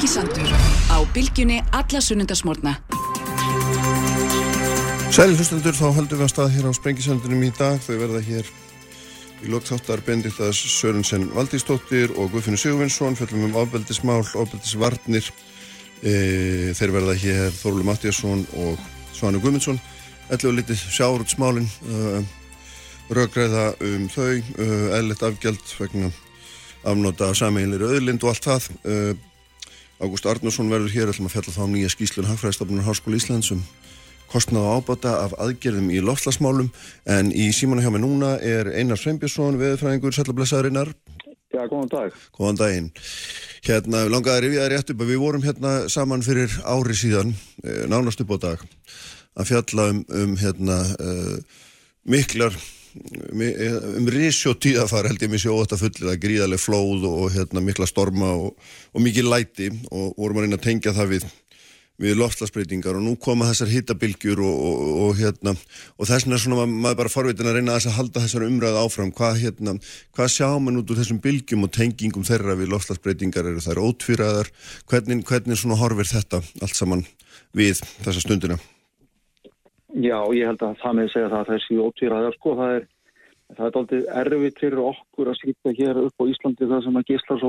Sprengisandur á bylgjunni alla sunnundasmórna. Sæli hlustendur, þá höldum við að stað hér á Sprengisandunum í dag. Þau verða hér í lokþáttar Bendiktas Sörensen Valdísdóttir og Guðfinnur Sigurvinsson, fjöldum um ofbeldismál, ofbeldisvarnir. E, þeir verða hér Þorlu Mattiasson og Svanu Guðmundsson. Ætlu og litið sjárutsmálinn, uh, röggræða um þau, uh, eðlert afgjald vegna afnóta sameiginleiri öðlind og allt það. Ágúst Arnússon verður hér, ætlum að fjalla þá um nýja skýslun Hagfræðistofnunar Háskóla Íslands um kostnað og ábata af aðgerðum í loftlasmálum en í símanu hjá mig núna er Einar Sveinbjörnsson, veðurfræðingur, sællablessaðurinnar. Já, góðan dag. Góðan daginn. Hérna, langaði að rifja það rétt upp að við vorum hérna saman fyrir ári síðan, eh, nánast upp á dag, að fjalla um, um hérna, uh, miklar, um risjó tíðafar held ég mér sjótt að fullið að gríðarlega flóð og hérna mikla storma og, og mikið læti og vorum að reyna að tengja það við við lofslagsbreytingar og nú koma þessar hittabilgjur og, og, og hérna og þess vegna er svona maður bara forvitin að reyna að halda þessar umræðu áfram. Hvað hérna, hvað sjá mann út úr þessum bilgjum og tengingum þeirra við lofslagsbreytingar eru þær ótvíraðar, hvernig, hvernig svona horfir þetta allt saman við þessa stundina? Já, ég held að það með segja það að þessi ótvíraðar sko, það er það er aldrei erfitt fyrir okkur að sýta hér upp á Íslandi það sem að gíslar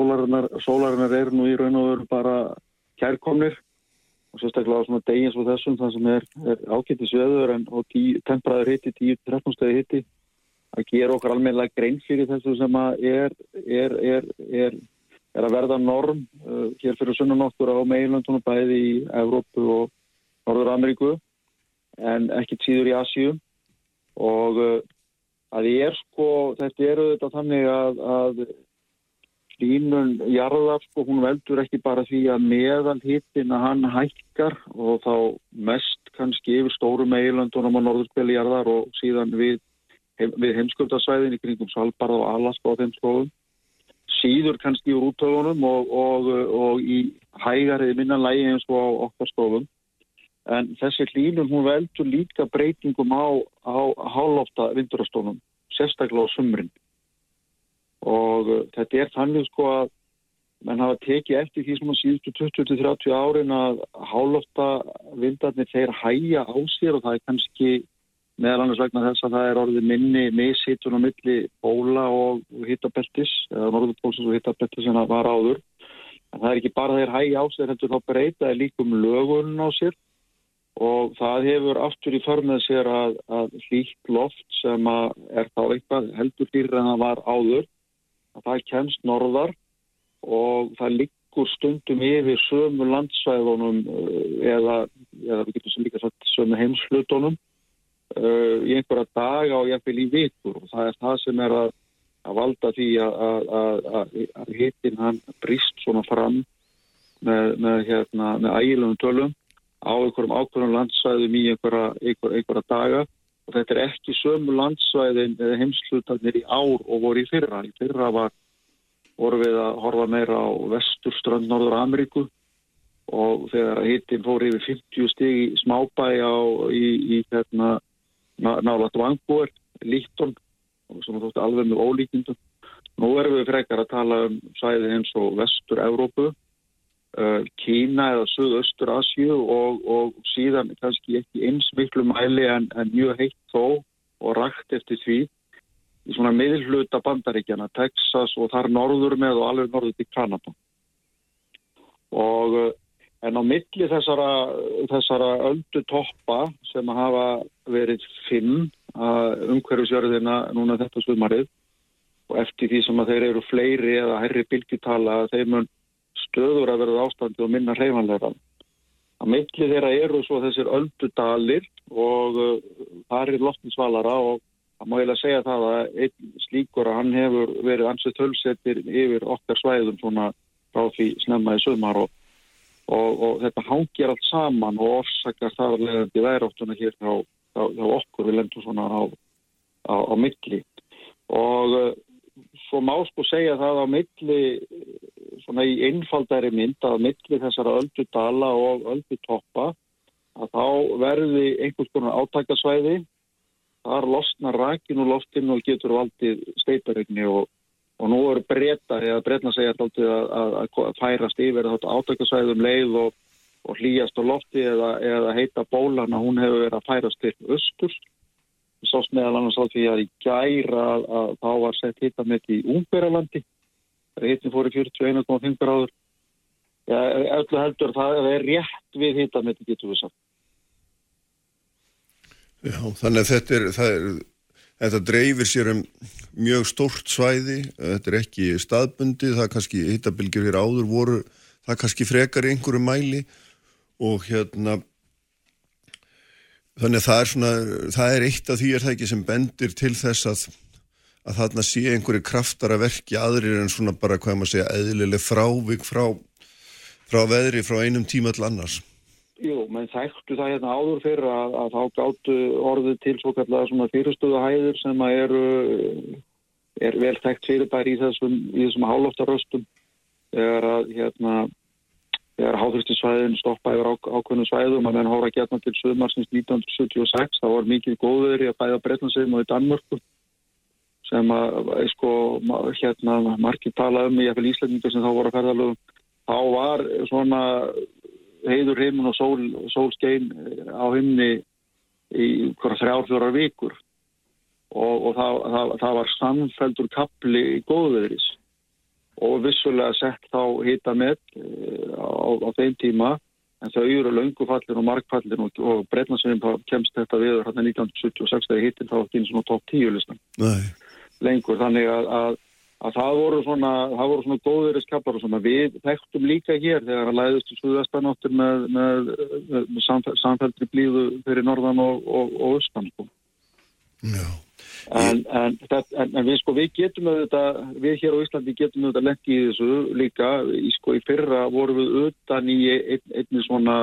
sólarinnar er nú í raun og veru bara kærkomnir. Og sérstaklega á svona degins og þessum það sem er, er ákveðtis veður en tempraður hitti, 10-13 stegi hitti að gera okkar almennilega grein fyrir þessu sem að er, er, er að verða norm uh, hér fyrir sunnan okkur á meilöndunum bæði í Evrópu og Norður Ameríku en ekki tíður í Asíu. Og uh, að ég er sko, þetta eru þetta þannig að, að hlínun jarðar sko, hún veldur ekki bara því að meðal hittin að hann hækkar og þá mest kannski yfir stóru meilöndunum á norðurspili jarðar og síðan við, við heimskuldarsvæðin í kringum Salbarð og Alaska á þeim slóðum. Síður kannski úr útöfunum og, og, og í hægarið minnanlægi eins og á okkar stofum en þessi hlínun hún veldur líka breytingum á, á hálófta vindurastónum sérstaklega á sumrin. Og uh, þetta er þannig sko að mann hafa tekið eftir því sem á síðustu 20-30 árin að hálófta vindarnir þeir hæja á sér og það er kannski meðal annars vegna þess að það er orðið minni missitun á milli bóla og hittabeltis eða norðupólsins og hittabeltis en það var áður. En það er ekki bara þeir hæja á sér heldur þá breytaði líkum lögun á sér og það hefur aftur í förmið sér að, að hlýtt loft sem er þá eitthvað heldur dýr en það var áður. Að það kemst norðar og það liggur stundum yfir sömu landsvæðunum eh, eða, eða við getum sem líka sagt sömu heimslutunum uh, í einhverja daga og jáfnveil í vikur. Og það er það sem er að, að valda því að, að hittin hann brist svona fram með, með, hérna, með ægilunum tölum á einhverjum ákveðum landsvæðum í einhverja, einhverja, einhverja daga og þetta er ekki sömu landsvæðin eða heimslutarnir í ár og voru í fyrra. Í fyrra var, voru við að horfa meira á vesturströnd Norður Ameríku og þegar hittin fór yfir 50 stig í smábæ á í, í hérna nálat vangbúar, Líktón og sem þótti alveg með ólíkindum. Nú erum við frekar að tala um sæði eins og vestur-Európu Uh, Kína eða Suðaustur Asju og, og síðan kannski ekki eins miklu mæli en, en mjög heitt þó og rægt eftir því í svona miðluta bandaríkjana Texas og þar norður með og alveg norður til Kanada. Og uh, en á milli þessara, þessara öldu toppa sem hafa verið fimm uh, umhverfisjörðina núna þetta sumarið og eftir því sem að þeir eru fleiri eða herri bylgjutala þeir mun stöður að verða ástandi og minna hreyfanleira. Að milli þeirra eru svo þessir öldudalir og uh, það er loftinsvalara og það má að segja það að einn slíkur að hann hefur verið ansett hölsettir yfir okkar svæðum svona frá því snemmaði sögmar og, og, og þetta hangir allt saman og orsakar það að leiðandi væróttuna hér á, á, á okkur við lendum svona á, á milli og uh, svo má sko segja það á milli svona í einfaldari mynd að milli þessara öldu dala og öldu toppa að þá verði einhvers konar átækasvæði þar losnar rakin og loftinu og getur valdið steiparegni og, og nú eru breytar, eða breytna segja alltaf að, að, að færast yfir þetta átökasvæðum leið og, og hlýjast á lofti eða, eða heita bólana, hún hefur verið að færast til östur sást meðal annars á því að í gæra að, þá var sett hittamitt í Ungverðarlandi hittin fór í 41,5 gráður. Ja, öllu heldur það er rétt við hittamitt getur við sagt. Já, þannig að þetta er, er þetta dreifir sér um mjög stórt svæði, þetta er ekki staðbundi, það er kannski hittabilgjur hér áður voru, það er kannski frekar einhverju mæli. Og hérna þannig að það er svona, það er eitt af því er það ekki sem bendir til þess að að þarna sé einhverju kraftar að verki aðrir en svona bara hvað maður segja eðlileg frávik frá frá veðri frá einum tíma til annars. Jú, menn þekktu það hérna áður fyrir að, að þá gáttu orðið til svo kallega svona fyrirstöðuhæður sem að eru er vel þekkt fyrirbæri í þessum, þessum hálóftaröstum þegar að hérna þegar háþrýstinsvæðin stoppa yfir ákveðnum svæðum að menn hóra getna til söðmarsins 1976 þá var mikið góður í að bæða Breitlandsheim og í Danmörku sem að sko hérna margir tala um í Íslandingar sem þá voru að ferðalögum. Þá var svona heiður heimun og sól, sólskein eh, á himni í þrjárfjórar vikur. Og, og það, það, það var samfældur kapli í góðveðris og vissulega sett þá hita með eh, á, á þeim tíma. En þau eru laungufallin og markfallin og, og breytnarsveim kemst þetta viður hérna 1976 þegar hittin þá ekki eins og top 10 listan. Lengur. Þannig að, að að það voru svona, það voru svona góðurist kappar og svona. Við þekktum líka hér þegar að læðist í Suðvestanóttur með, með, með samfældri blíðu fyrir norðan og, og, og austan sko. En, en, en, en við sko við getum auðvitað, við hér á Íslandi getum auðvitað lengi í þessu líka. Í sko í fyrra voru við utan í ein, einni svona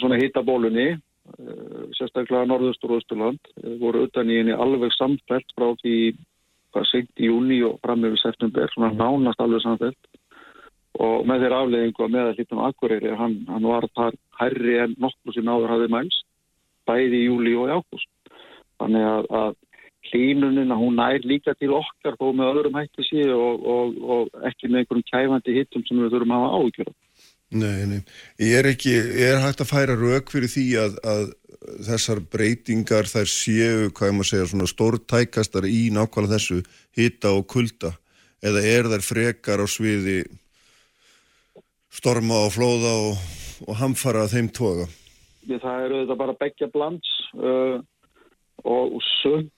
svona hitabólunni eh, sérstaklega Norðustur og Östurland voru utan í einni alveg samfæld frá því hvað seint í júni og fram með september, svona nánast alveg samfelt og með þeirra afleðingu að með að hlítum akkurýri, hann, hann var þar hærri en nokkur sem áður hafið mælst bæði í júli og í ágúst. Þannig að, að hlínunina hún nær líka til okkar þó með öðrum hætti síðu og, og, og ekki með einhverjum kæfandi hittum sem við þurfum að hafa ágjörða Nei, nei, ég er ekki, ég er hægt að færa rauk fyrir því að, að þessar breytingar þær séu, hvað ég má segja, svona stórtækastar í nákvæmlega þessu hitta og kulda? Eða er þær frekar á sviði storma og flóða og, og hamfara þeim toga? Það eru þetta bara begja blands uh, og sönd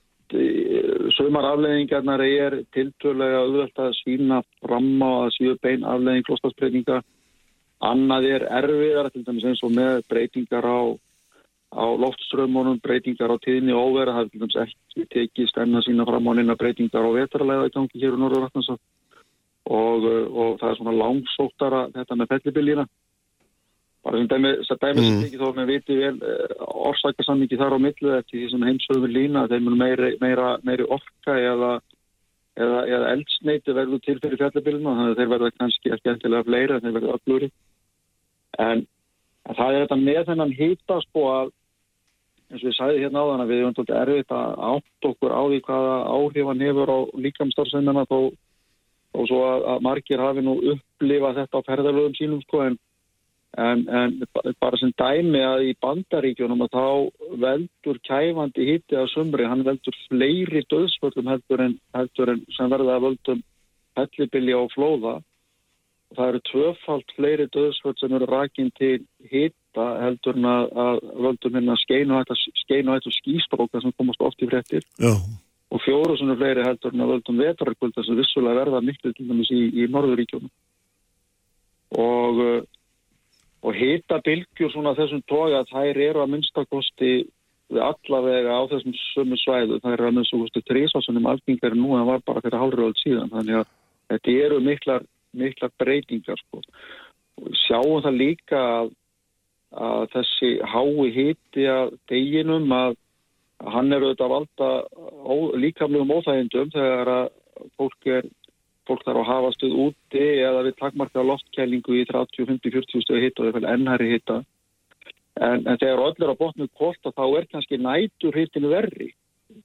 Sumar afleðingarnar er tiltölega auðvitað að svína fram á að síðu bein afleðing klóstasbreytinga. Annað er erfiðar, til dæmis eins og með breytingar á á loftströmmunum, breytingar á tíðni og óvera, það er til dæmis ekki tekist enna sína fram á neina breytingar á vetralega í gangi hér á Norðurvatnans og, og það er svona langsóttara þetta með fellibiljina bara sem dæmi, dæmi sem ekki mm. þó með viti vel eh, orsakasammingi þar á millu eftir því sem heimsögum lína þeim er meiri, meira, meiri orka eða, eða, eða eldsneiti verður til fyrir fjallibiljina þannig að þeir verða kannski ekki eftirlega fleira en þeir verða öflúri en, en það er þetta með þennan hýta sko að eins og ég sæði hérna á þann að við erum svolítið erfitt að átt okkur á því hvaða áhrifan hefur á líkamstarfsennina þó og svo að, að margir hafi nú upplifað þetta á ferðalögum sínum sko en, en, en bara sem dæmi að í bandaríkjunum að þá veldur kæfandi hitti að sumri, hann veldur fleiri döðsvöldum heldur en, heldur en sem verða að völdum hellibili á flóða. Og það eru tvöfalt fleiri döðsvöld sem eru rækinn til hitt þetta heldur en að, að völdum hérna skeinu hættu skýstróka sem komast oft í frettir Já. og fjóru svona fleiri heldur en að völdum vetararkvölda sem vissulega verða miklu til dæmis í, í Norðuríkjónum og uh, og hita bylgjur svona þessum tóga þær eru að minnstakosti við allavega á þessum sömu svæðu þær eru að minnstakosti trísásunum algengar nú en var bara fyrir hálfröðul síðan þannig að þetta eru miklar, miklar breytingar sko. sjáum það líka að að þessi hái hiti að deginum að, að hann er auðvitað að valda líkamlegum óþægindum þegar að fólk er fólk þarf að hafa stuð úti eða við takmarka loftkælingu í 30, 50, 40 stuði hitta og vel ennhæri hitta en, en þegar öll er á botnu kvort þá er kannski nætur hittinu verri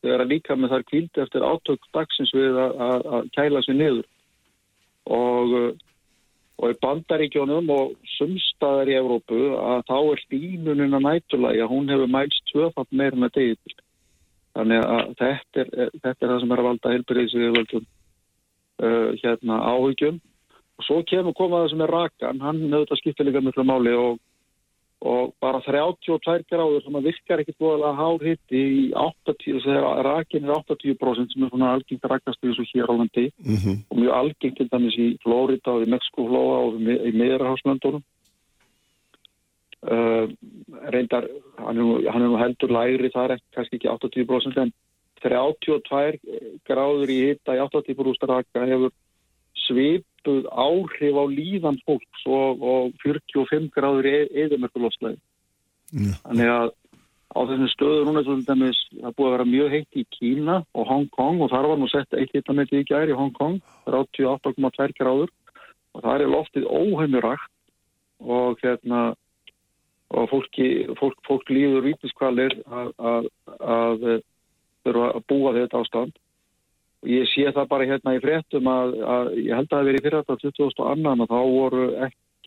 þegar líka með þar kvildi eftir átök dagsins við að, kæla sér niður. Og, og í bandaríkjónum og sumstaðar í Evrópu að þá er stímunin að nættulægi að hún hefur mælst tvöfatt meirinn að degið þannig að þetta er, þetta er það sem er að valda heilbyrðisviðvöldum uh, hérna áhugjum og svo kemur komað það sem er rakan hann auðvitað skiptir líka mjög máli og og bara 32 gráður sem að virkar ekkert búinlega hár hitti í 80, þegar rakin er 80% sem er svona algengt rakast í þessu hér á landi. Mm -hmm. og mjög algengt til dæmis í Flórida og í Mexikoflóa og í meðraháslandunum uh, reyndar hann er, hann er nú heldur læri þar ekki, kannski ekki 80% en 32 gráður í hitta í 80% raka hefur svipuð áhrif á líðan fólks og, og 45 gráður eðimörkulofslega. Já. Þannig að á þessum stöðu núna er það búið að vera mjög heitt í Kína og Hong Kong og þar var nú sett eitt hittametti í gæri í Hong Kong, 88,2 gráður og það er loftið óheimurægt og hérna og fólki, fólk, fólk líður vítiskvalir að, að, að, búa þetta ástand. Ég sé það bara hérna í fréttum að, að ég held að það veri fyrir þetta 2002 að þá voru,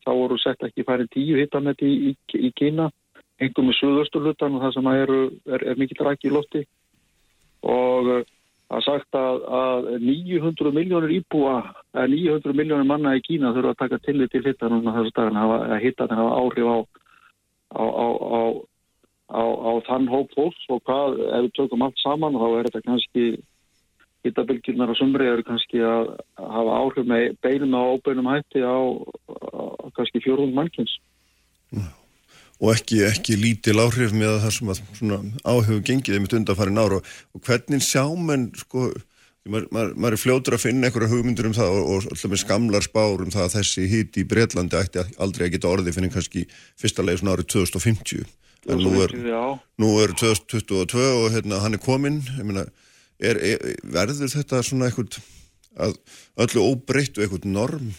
voru sett ekki færi tíu hittametti í, í, í Kína einhverjum með suðausturlutan og það sem er, er, er mikill rækki í lotti og uh, það sagt að, að 900 miljónir íbúa eða 900 miljónir manna í Kína þurfa að taka tillit til hittan og daginn að hittan hafa áhrif á á, á, á á þann hóp fólks og hvað ef við tökum allt saman þá er þetta kannski hittabilgjurnar á sumri eru kannski að hafa áhrif með beinum á óbeinum hætti á, á kannski fjórhund mannkins. Og ekki, ekki lítil áhrif með það sem að áhuga gengið um þetta undanfærin ára og, hvernig sjá menn, sko, maður, maður, maður er fljótur að finna einhverja hugmyndur um það og, og alltaf með skamlar spár um það að þessi hitt í Breitlandi ætti aldrei að geta orði fyrir kannski fyrsta leið svona árið 2050. En nú er, nú er 2022 og hérna hann er kominn, ég meina, Er, er, verður þetta svona eitthvað að öllu óbreytt og eitthvað norm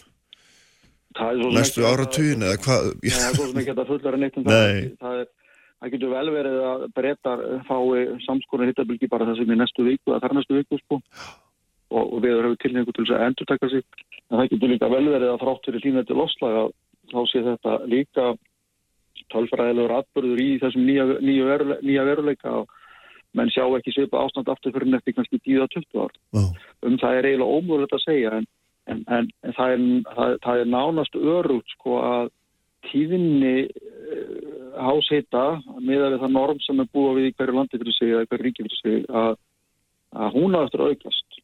næstu áratugin eða hvað? Já, það er svo sem ekki að fullera neitt um það. Það, er, það getur vel verið að breytar fái samskorinn hittabilgi bara þessum í næstu viku eða þar næstu viku sko og, og við höfum tilhengu til þess að endur taka sig en það getur líka vel verið að þrátt fyrir hlýnandi loslaga þá sé þetta líka tölfræðilegur atbyrður í þessum nýja, nýja, nýja veruleika og menn sjá ekki svipa ástand aftur fyrir nefti kannski 10-20 ár. Oh. Um það er eiginlega ómögulegt að segja en, en, en, en það, er, það, það er nánast örugt sko að tíðinni uh, hásheita með að við það norm sem er búið við í hverju landi fyrir sig eða hverju ríki fyrir sig að, að hún á eftir aukast.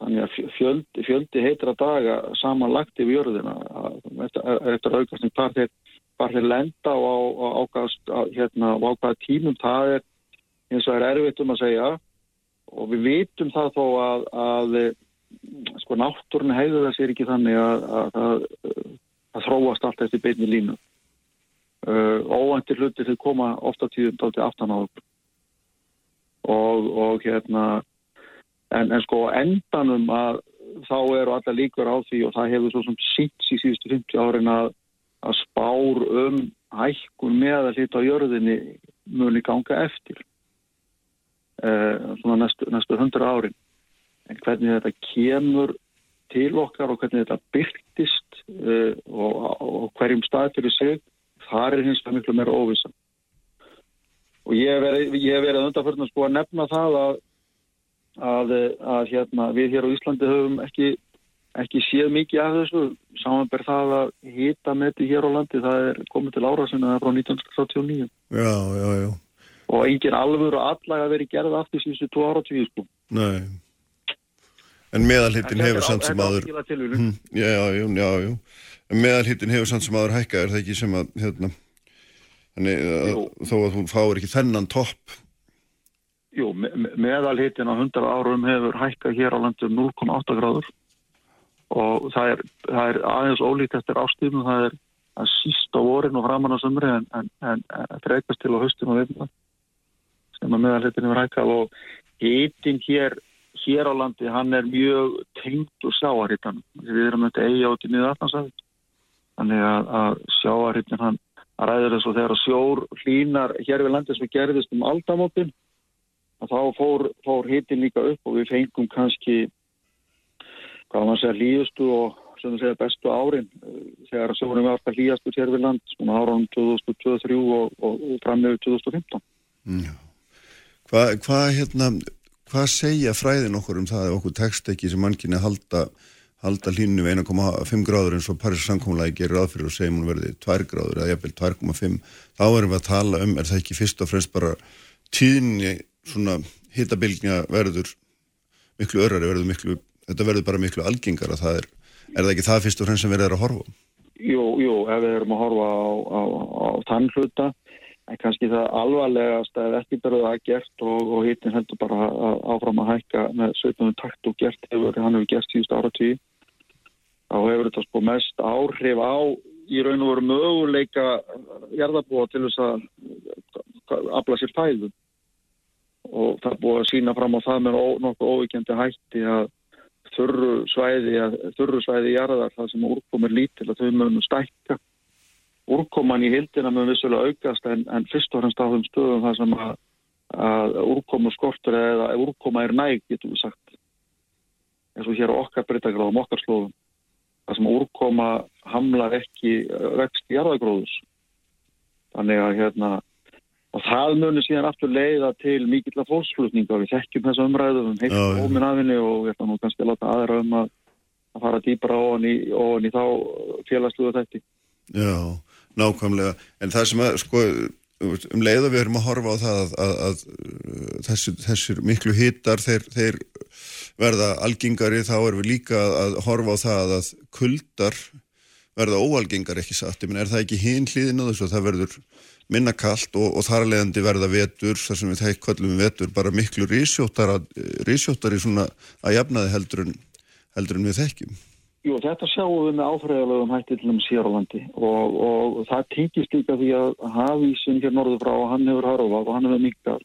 Þannig að fjöldi, fjöldi heitra daga samanlagt yfir jörðina að, eftir, aukast en hvað þeir, þeir lenda á, á, á, hérna, á ákvaða tímum það er eins og er erfitt um að segja og við vitum það þó að, að sko náttúrun heiður það sér ekki þannig að, að, að þróast allt eftir beinni línu. Uh, óæntir hlutir þau koma ofta tíðum til aftan á okkur. Og, og hérna, en, en sko endanum að þá eru alla líkur á því og það hefur svo sem sínt í síðustu 50 árin að spár um hækkun með að lita á jörðinni muni ganga eftir. Uh, svona næstu, næstu hundra árin en hvernig þetta kemur til okkar og hvernig þetta byrktist uh, og, og hverjum stað fyrir sig, það er hins vegar miklu meira óvissan og ég hef verið, verið undanförnum sko að nefna það að, að, að hérna, við hér á Íslandi höfum ekki, ekki séð mikið af þessu, samanberð það að hita þetta hér á landi, það er komið til ára sinna frá 1939 Já, já, já og engin alvur og allag að veri gerð aftur síðustu tvo ára tíu sko. Nei. En meðalhittin hefur samt sem aður... Hm, já, já, já, já. En meðalhittin hefur samt sem aður hækkað, er það ekki sem að, hérna, þannig að þó að hún fáir ekki þennan topp? Jú, me meðalhittin á 100 árum hefur hækkað hér á landu 0,8 gráður. Og það er, það er aðeins ólíkt eftir ástíðum, það er að síst á vorin og framann á sömri en, en, en, frekast til á höstum og veitna sem að meðalhittin hefur hækkað. Og hitin hér hér á landi, hann er mjög tengt og sjáarhittan við erum þetta eigi átti niður aftansæð þannig að, að sjáarhittin hann ræður þess að þegar sjór hlínar hér við landi sem gerðist um aldamótin að þá fór, fór hitin líka upp og við fengum kannski hvað maður segja líðustu og sem við segja bestu árin. Eh, þegar sjónum við alltaf líðastu hér við land svona áraðum 2023 og, og, og fram með 2015 Já. Hvað hva, hérna, hva segja fræðin okkur um það að okkur tekst ekki sem mannkynni halda, halda hlínu 1,5 gráður eins og Paris samkómulagi gerir aðfyrir og segjum hún verði 2 gráður eða jafnvel 2,5 þá erum við að tala um, er það ekki fyrst og fremst bara tíðinni svona hittabilgja verður miklu örari, verður miklu, þetta verður bara miklu algengar að það er, er það ekki það fyrst og fremst sem við erum að horfa? Jú, jú, ef við erum að horfa á, á, á þann hluta, en kannski það alvarlegast að ekki verður það gert og, og hittin heldur bara að, áfram að hækka með 17. takt og gert hefur, hann hefur gert síðust ára tíu, þá hefur þetta sko mest áhrif á í raun og veru möguleika jarðabúa til þess að afla sér fæðum og það er búið að sína fram á það með nokkuð óvíkjandi hætti að þurru svæði, að þurru svæði jarðar það sem úrkomur lítil að þau mögum stækka. Úrkoman í hildina mögum vissulega aukast en, en fyrst og fremst á þeim stöðum það sem að, að úrkomu skortur eða úrkoma er næg, getur við sagt. En svo hér á okkar breytagráðum, okkar slóðum. Það sem úrkoma hamlar ekki vext jarðagróðus. Þannig að hérna og það munir síðan aftur leiða til mikill að fólksflutninga. Og við þekkjum þessa umræðu um heilt óminn afinni og ég ætla nú kannski að láta aðra um að, að fara dýbra ofan í, ofan í þá félagsluða þetta Já, nákvæmlega. En það sem að sko um leiða við erum að horfa á það að, að, að þessir, þessir miklu hittar þeir, þeir verða algengari þá erum við líka að horfa á það að kuldar verða óalgengar ekki satt, ég menn er það ekki hinn hlýðin og þess að það verður minna kallt og, og þar leðandi verða vetur, þar sem við þeikk kvöllum vetur, bara miklu rísjóttari svona að jafnaði heldur en, heldur en við þekkjum. Jú, þetta sjáum við með áfræðalögum hættilum Sérlandi og, og það tengist líka því að hafísin hér norður frá hann hefur harfað og hann hefur miklar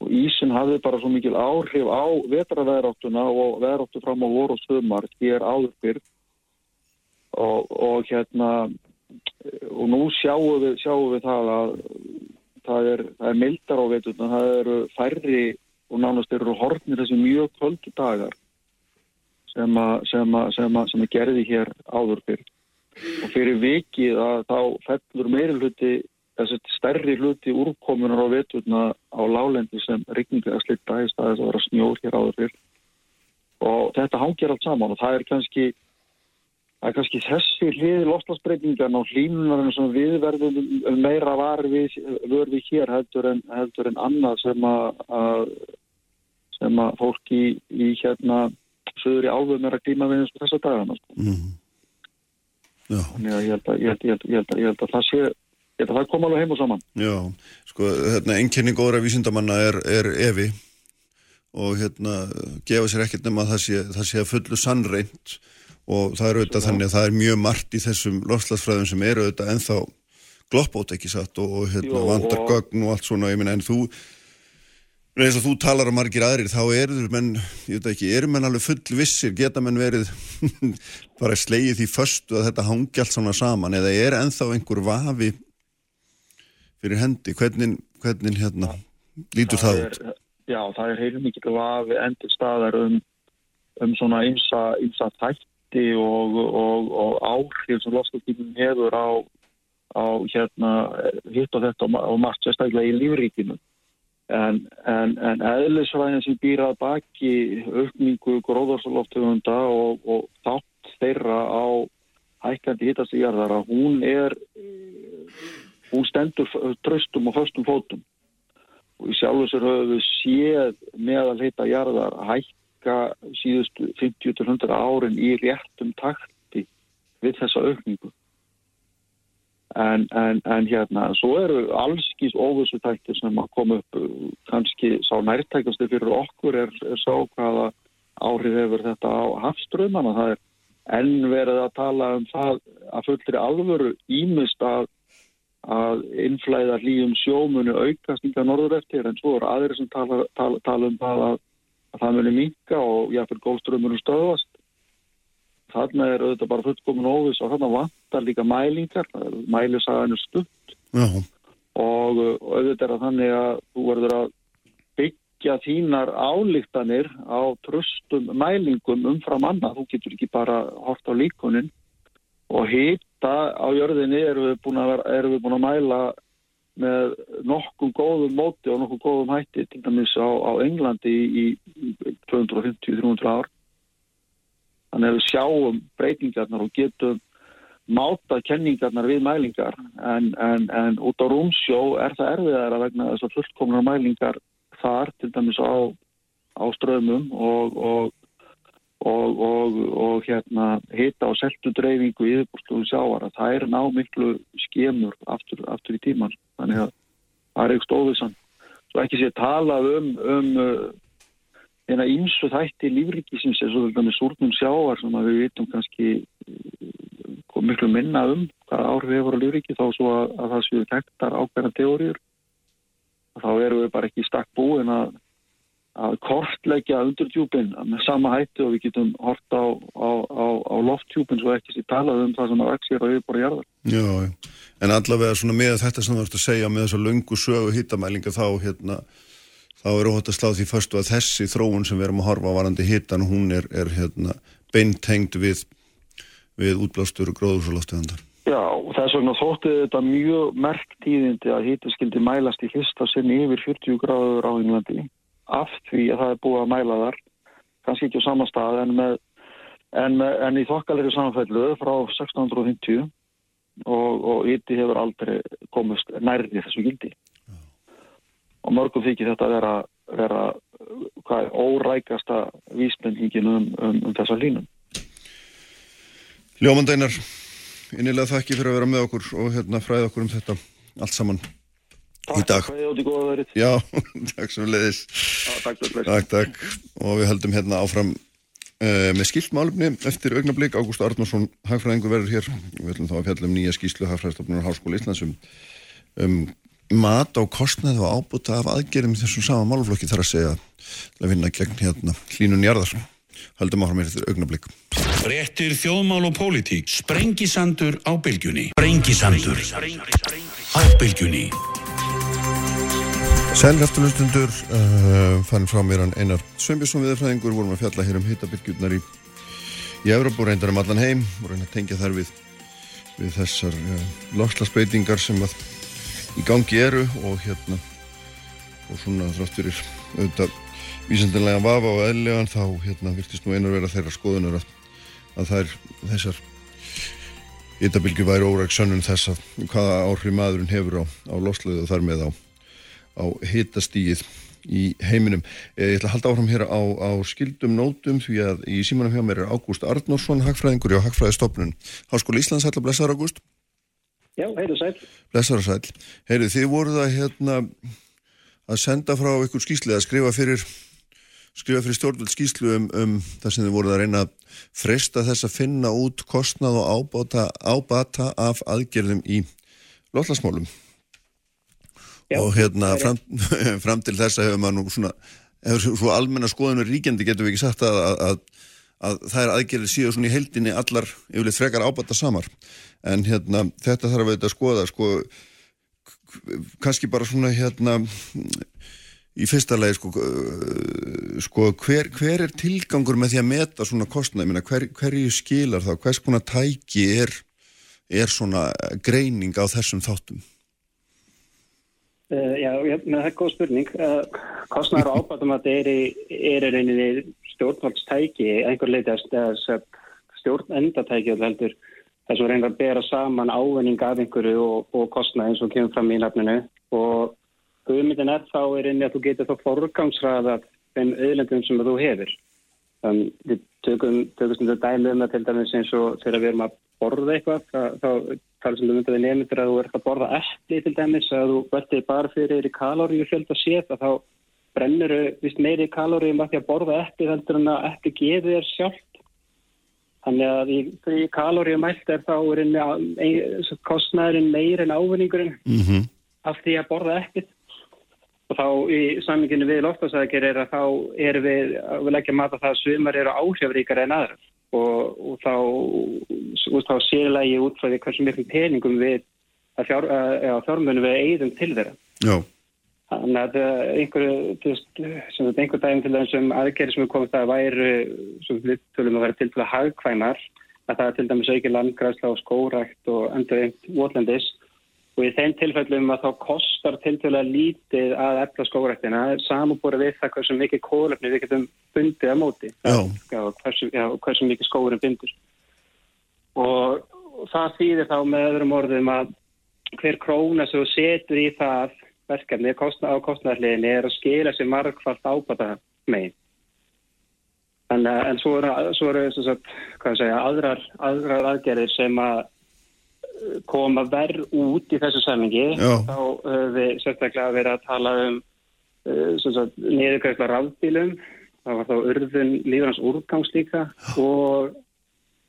og ísin hafði bara svo mikil áhrif á vetraveðráttuna og veðráttu fram á voru og sömar hér áðurbyrg og, og hérna og nú sjáum við, sjáum við það að það er, það er mildar á veituna, það eru færri og nánast eru hortnir þessi mjög kvöldu dagar sem að, sem að, sem að, sem gerði hér áður fyrr. Og fyrir vikið að þá fellur meiri hluti, þessi stærri hluti úrkomunar á veituna á lálendi sem rigninga að slitta í staðis að vera snjór hér áður fyrr. Og þetta hangir allt saman og það er kannski Er kannski þessi hlið lofslagsbreytingan og hlýnunarinn sem við verðum meira varfið við hér heldur en, heldur en annað sem að, að, sem að fólk í, í hérna söður í áðum er að glíma við eins og þessa dagana. Mm. Þannig að ég held að, ég held, ég held, ég held að það sé, ég held að það kom alveg heim og saman. Já, sko, hérna, ennkynning góðra vísindamanna er, er evi og hérna gefa sér ekkert nema að það sé, það sé að fullu sannreint og það er auðvitað þannig að það er mjög margt í þessum lofslagsfræðum sem eru auðvitað ennþá gloppót ekki satt? Og, og hérna, vandar gögn og allt svona, ég minna en þú eins og þú talar á margir aðrir þá eru menn, ég veit ekki, eru menn alveg full vissir, geta menn verið bara slegið því förstu að þetta hangi allt svona saman? Eða er ennþá einhver vafi fyrir hendi, hvernig, hvernig hérna lítur það, það út? Já, það er heilum mikið vafi endur staðar um, um svona ymsa, ymsa tætt gildi og, og, og áhrif sem lofstofnum hefur á, á hérna, hitt og þetta og margt sérstaklega í lífríkinu. En, en, en eðlisvæðin sem býr að baki aukningu gróðarsaloftegunda og, og þátt þeirra á hækkandi hittastíjarðara, hún er, hún stendur tröstum og föstum fótum. Og í sjálf þessar höfum við séð meðal hitta jarðar hækk hækka síðustu 50-100 árin í réttum takti við þessa aukningu. En, en, en hérna, svo eru allskís óvissu tæktir sem að koma upp, kannski sá nærtækasti fyrir okkur er, er sá hvaða árið hefur þetta á hafströðmana. Það er enn verið að tala um það að fullri alvöru ímist að, að innflæða hlýjum sjómunu aukast ykkar norður eftir en svo eru aðri sem tala, tala, tala um það að að það muni minka og jáfnveg gólströmmunum stöðast. Þarna er auðvitað bara fullkomun óvis og þarna vantar líka mælingar, mælisagan er stutt Já. og, og auðvitað er að þannig að þú verður að byggja þínar álíktanir á tröstum mælingum umfram annað. Þú getur ekki bara hort á líkunin og hýta á jörðinni erum við búin að, erum við búin að mæla með nokkuð góðum móti og nokkuð góðum hætti til dæmis á, á Englandi í, í 250-300 ár. Þannig að við sjáum breytingarnar og getum máta kenningarnar við mælingar en, en, en út á rúmsjó er það erfiðar að vegna þess að fullkomnar mælingar þar til dæmis á, á strömmum og, og, og, og hérna hita og seltu dreifingu í yfirbúrsluðu sjáar að það er ná miklu skemur aftur, aftur í tíman þannig að það er eitthvað stóðisann svo ekki sé talað um um eina ímsu þætti lífrikisins eins og þetta með súrnum sjáar sem við vitum kannski sko miklu minna um hvað áhrif hefur á lífriki þá svo að, að það séu tektar ákveðna teóriur þá eru við bara ekki stakk búin að, að kortleggja undurdjúpin með sama hætti og við getum hort á, á, á, á lofttjúpin svo ekki sér talað um það sem að vexir á yfirbúri jarðar. Já, en allavega svona með þetta sem þú ert að segja með þessa lungu sögu hittamælinga þá hérna þá eru hótt að slá því fyrstu að þessi þróun sem við erum að horfa á varandi hittan hún er, er hérna beintengd við við útblástur og gróðursaloftegandar. Já, og þess vegna þótti þetta mjög merkt tíðindi að hýttu skildi mælast í hlista sinni yfir 40 gráður á Englandi af því að það er búið að mæla þar. Kannski ekki á sama stað en, með, en, með, en í þokkalegri samfællu frá 1650 og, og hýtti hefur aldrei komist nærði þessu gildi. Já. og mörgum þykir þetta að vera, vera hvað órækasta vísbendingin um, um, um þessa línum Ljómandeinar, innilega þakki fyrir að vera með okkur og hérna fræða okkur um þetta allt saman í dag. Já, takk sem leiðis. Takk, takk, takk. Og við heldum hérna áfram uh, með skiltmálumni eftir augnablík. Ágúst Arnarsson, hagfræðingur verður hér. Við ætlum þá að fjalla um nýja skýslu hagfræðstofnunar Háskóli Íslands um, um mat á kostnæð og ábúta af aðgerðum þessum sama málflokki þar að segja að vinna gegn hérna hlínun jarðar. Haldum áfram með þetta augnablík. Réttir þjóðmál og pólitík. Sprengisandur á bylgjunni. Sprengisandur á bylgjunni. Sælhæftulustundur, uh, fann frá mér hann Einar Sveinbjörnsson viðfræðingur, vorum að fjalla hér um hitabylgjurnar í, í Európa og reyndar um allan heim og reyndar að tengja þær við, við þessar uh, lokslasbreytingar sem að í gangi eru og hérna og svona þrátt fyrir auðvitað vísendanlega vafa og eðlegan þá hérna virtist nú einar vera þeirra skoðunar að, að þær þessar hittabilgi væri óræk sönnun þess að hvaða áhrif maðurinn hefur á, á loslöðu og þar með á á hitastíið í heiminum. Ég ætla að halda áfram hér á, á skildum nótum því að í símanum hjá mér er Ágúst Arnórsson, hagfræðingur og hagfræðistofnun. Háskóli Íslands, hætla blessaður Ágúst. Já, heilu sæl. Blessaður sæl. Heilu, þið voruð að hérna að senda frá ykkur skýsli að skrifa fyrir fyrir stjórnvöld skýslu um, um það sem þið voruð að reyna að fresta þess að finna út kostnað og ábata, ábata af aðgerðum í lotlasmálum. Já, og hérna fram, fram til þess að hefur maður nú svona hefur svo almenna skoðunur ríkjandi getur við ekki sagt að, að, að, að það er aðgerðið síðan svona í heldinni allar yfirleitt frekar ábata samar en hérna þetta þarf veita að skoða sko kannski bara svona hérna í fyrsta legi sko, sko hver, hver er tilgangur með því að meta svona kostnæð hver, hverju skilar þá, hvers konar tæki er, er svona greining á þessum þáttum Uh, já, það er góð spurning. Uh, kostnæður og þetta er í reyninni stjórnvaldstæki, einhver leiti að stjórnendatæki heldur þess að reynir að bera saman ávinning af einhverju og, og kostnæð eins og kemur fram í nafninu og hugmyndin er þá er einni að þú getur þá forgangsraða þeim auðlendum sem þú hefur. Um, við tökum, tökum þetta dæmi um það til dæmis eins og þegar við erum að borða eitthvað, þá sem þú myndið við nefndir að þú ert að borða eftir til dæmis, að þú verður bara fyrir í kalóriu fjöld að setja, þá brennur þau meiri kalóriu um að því að borða eftir heldur en að eftir geði þér sjálft. Þannig að í, í kalóriu mælt er þá er kostnæðurinn meir en ávinningurinn mm -hmm. af því að borða eftir. Og þá í saminginu við loftasækir er að þá er við, við leggja mata það að svimar eru áhrifríkar en aðrar og, og þá, þá sérlega út frá því hversu miklu peningum við að fjár, fjármunum við eigðum til þeirra. Já. Þannig að einhverju, þú veist, sem þetta einhver daginn til þessum aðgerri sem er komið það væru, sem við tölum að vera til til að hagkvæmar, að það er til dæmis auki landgræsla og skórækt og endur einn votlendis og í þeim tilfellum að þá kostar til til að lítið að efla skóræktina samanbúra við það hversu mikið kólefni við getum bundið að móti. Já, hversu, já, hversu mikið skórin bindur. Og, og það þýðir þá með öðrum orðum að hver króna sem þú setur í það verkefni á kostnæðarliðinni er að skila sér margfald ábata megin. En, en svo eru, svo eru sagt, segja, aðrar, aðrar aðgerðir sem að koma verð út í þessu samingi. Þá höfum við sérstaklega verið að tala um uh, niðurkvæðsla rafbílum. Það var þá urðun lífrans úrgangs líka og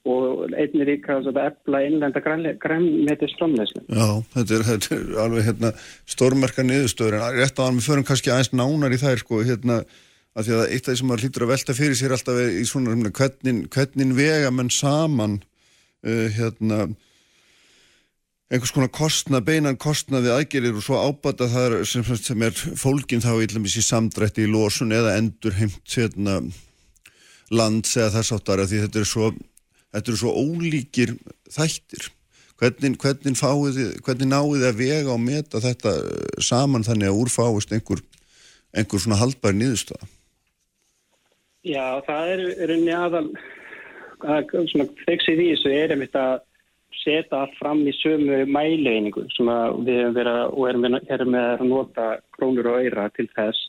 og einnig líka efla innlenda grænmetist framleyslu. Já, þetta er, þetta er alveg hérna, stórmerka niðurstöður en rétt á að við förum kannski aðeins nánar í þær sko, hérna, að því að eitt af því sem maður hlýtur að velta fyrir sér alltaf í svona hvernig vega menn saman uh, hérna einhvers konar kostnað, beinan kostnað við aðgerir og svo ábata það sem, sem er fólkin þá í samdrætti í losun eða endur heimt hérna, lands eða þess áttar að því þetta er svo eru svo ólíkir þættir. Hvernig, hvernig, fáið, hvernig náið að vega og meta þetta eh, saman þannig að úrfáist einhver, einhver svona haldbær nýðustöða Já, það er, er unni aðal fexið í þessu er einmitt að setja allt fram í sömu mæleiningu sem við erum verið og erum, erum með að nota krónur og öyra til þess.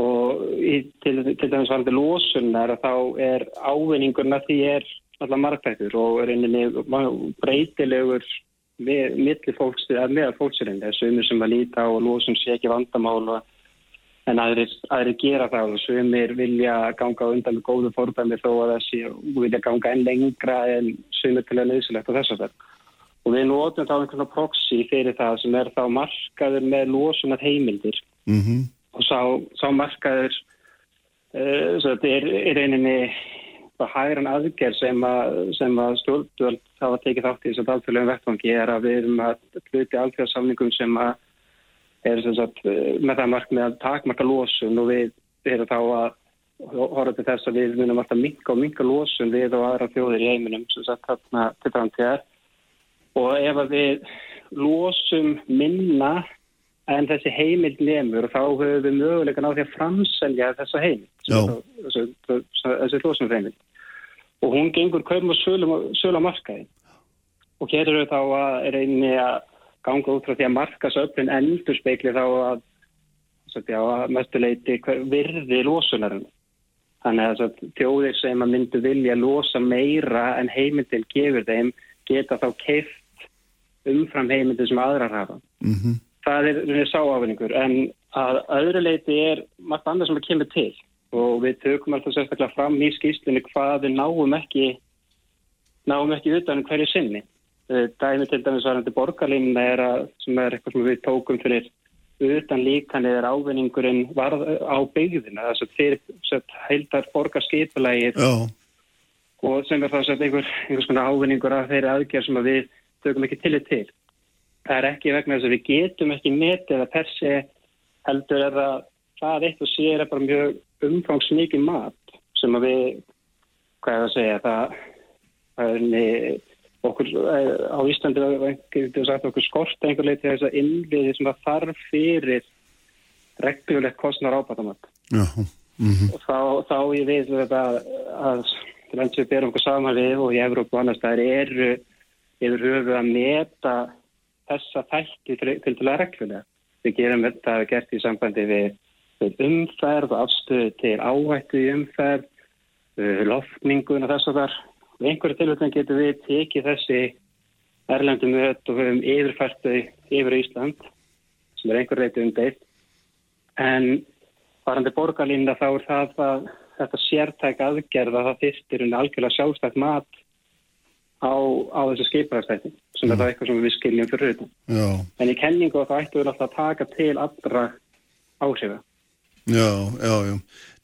Og í, til, til dæmis varandi lósunar þá er ávinningurna því er allar margtæktur og er einnig breytilegur millir fólks, eða meðal fólksirinn sumir sem að líta og losum sé ekki vandamál en aðrir, aðrir gera það og sumir vilja ganga undan með góðu fordæmi þó að þessi vilja ganga enn lengra en sumir til að leysilegt og þess að það og við notum þá einhvern veginn proxy fyrir það sem er þá markaður með losunar heimildir mm -hmm. og sá, sá markaður uh, er, er eininni hægran aðgerð sem að, að stjórnvöld hafa tekið þátt í þess að alþjóðlegum vettfangi er að við erum að hluti alþjóðsamningum sem að er sem sagt, með það mark með að takmarka losun og við erum þá að horfa til þess að við munum alltaf minka og minka losun við og aðra þjóðir í heiminum sem sagt þarna til framtíðar. Og ef að við losum minna en þessi heimild nefnur og þá höfum við á því að framselja þessa heimild þessi, þessi losum heimild og hún gengur kaum og sölu á markaði. Og hér eru þá að reyni að ganga út frá því að markasöflin endur speikli þá að, að mestuleiti virði losunarinn. Þannig að þjóðir sem að myndu vilja losa meira en heimildin gefur þeim geta þá keift umfram heimildin sem aðrar hafa. Mm -hmm. Það er sááfinningur en að öðru leiti er margt annað sem að kemur til og við tökum alltaf sérstaklega fram í skýstunni hvað við náum ekki náum ekki utan um hverju sinni dæmi til dæmis varandi borgarlínuna er að, sem er eitthvað sem við tókum fyrir utan líkan eða ávinningurinn varð á byggðina þess að fyrir heildar borgarskipulægir og sem er það að einhver, einhvers konar ávinningur af þeirri aðgerð sem að við tökum ekki tillit til. Það er ekki vegna þess að við getum ekki metið að persi heldur er að það eitt og sér er bara mjög umfangsmikið mat sem að við, hvað er að segja, það, er okkur á Íslandi okkur skort einhver leiti þess að innviði sem að þarf fyrir reglulegt kostnar ábatamat mm -hmm. og þá, þá ég við þetta að þannig að við berum okkur saman við og í Evróp og annars það eru yfir höfu að meta þessa þætti til, til, til að reglulega við gerum þetta gert í sambandi við umferð, afstöðu til áhættu í umferð, uh, loftningun og þess að þar. Og einhverju tilvægna getur við tekið þessi erlendum öll og höfum yfirfært þau yfir Ísland sem er einhver reyti umdeitt. En varandi borgarlinna þá er það að þetta sértæk aðgerða það fyrstir unni algjörlega sjálfstætt mat á, á þessu skipaðarstættin sem mm. er það eitthvað sem við skiljum fyrir auðvitað. En í kenningu þá ættum við alltaf að taka til allra áhrifa. Já, já, já,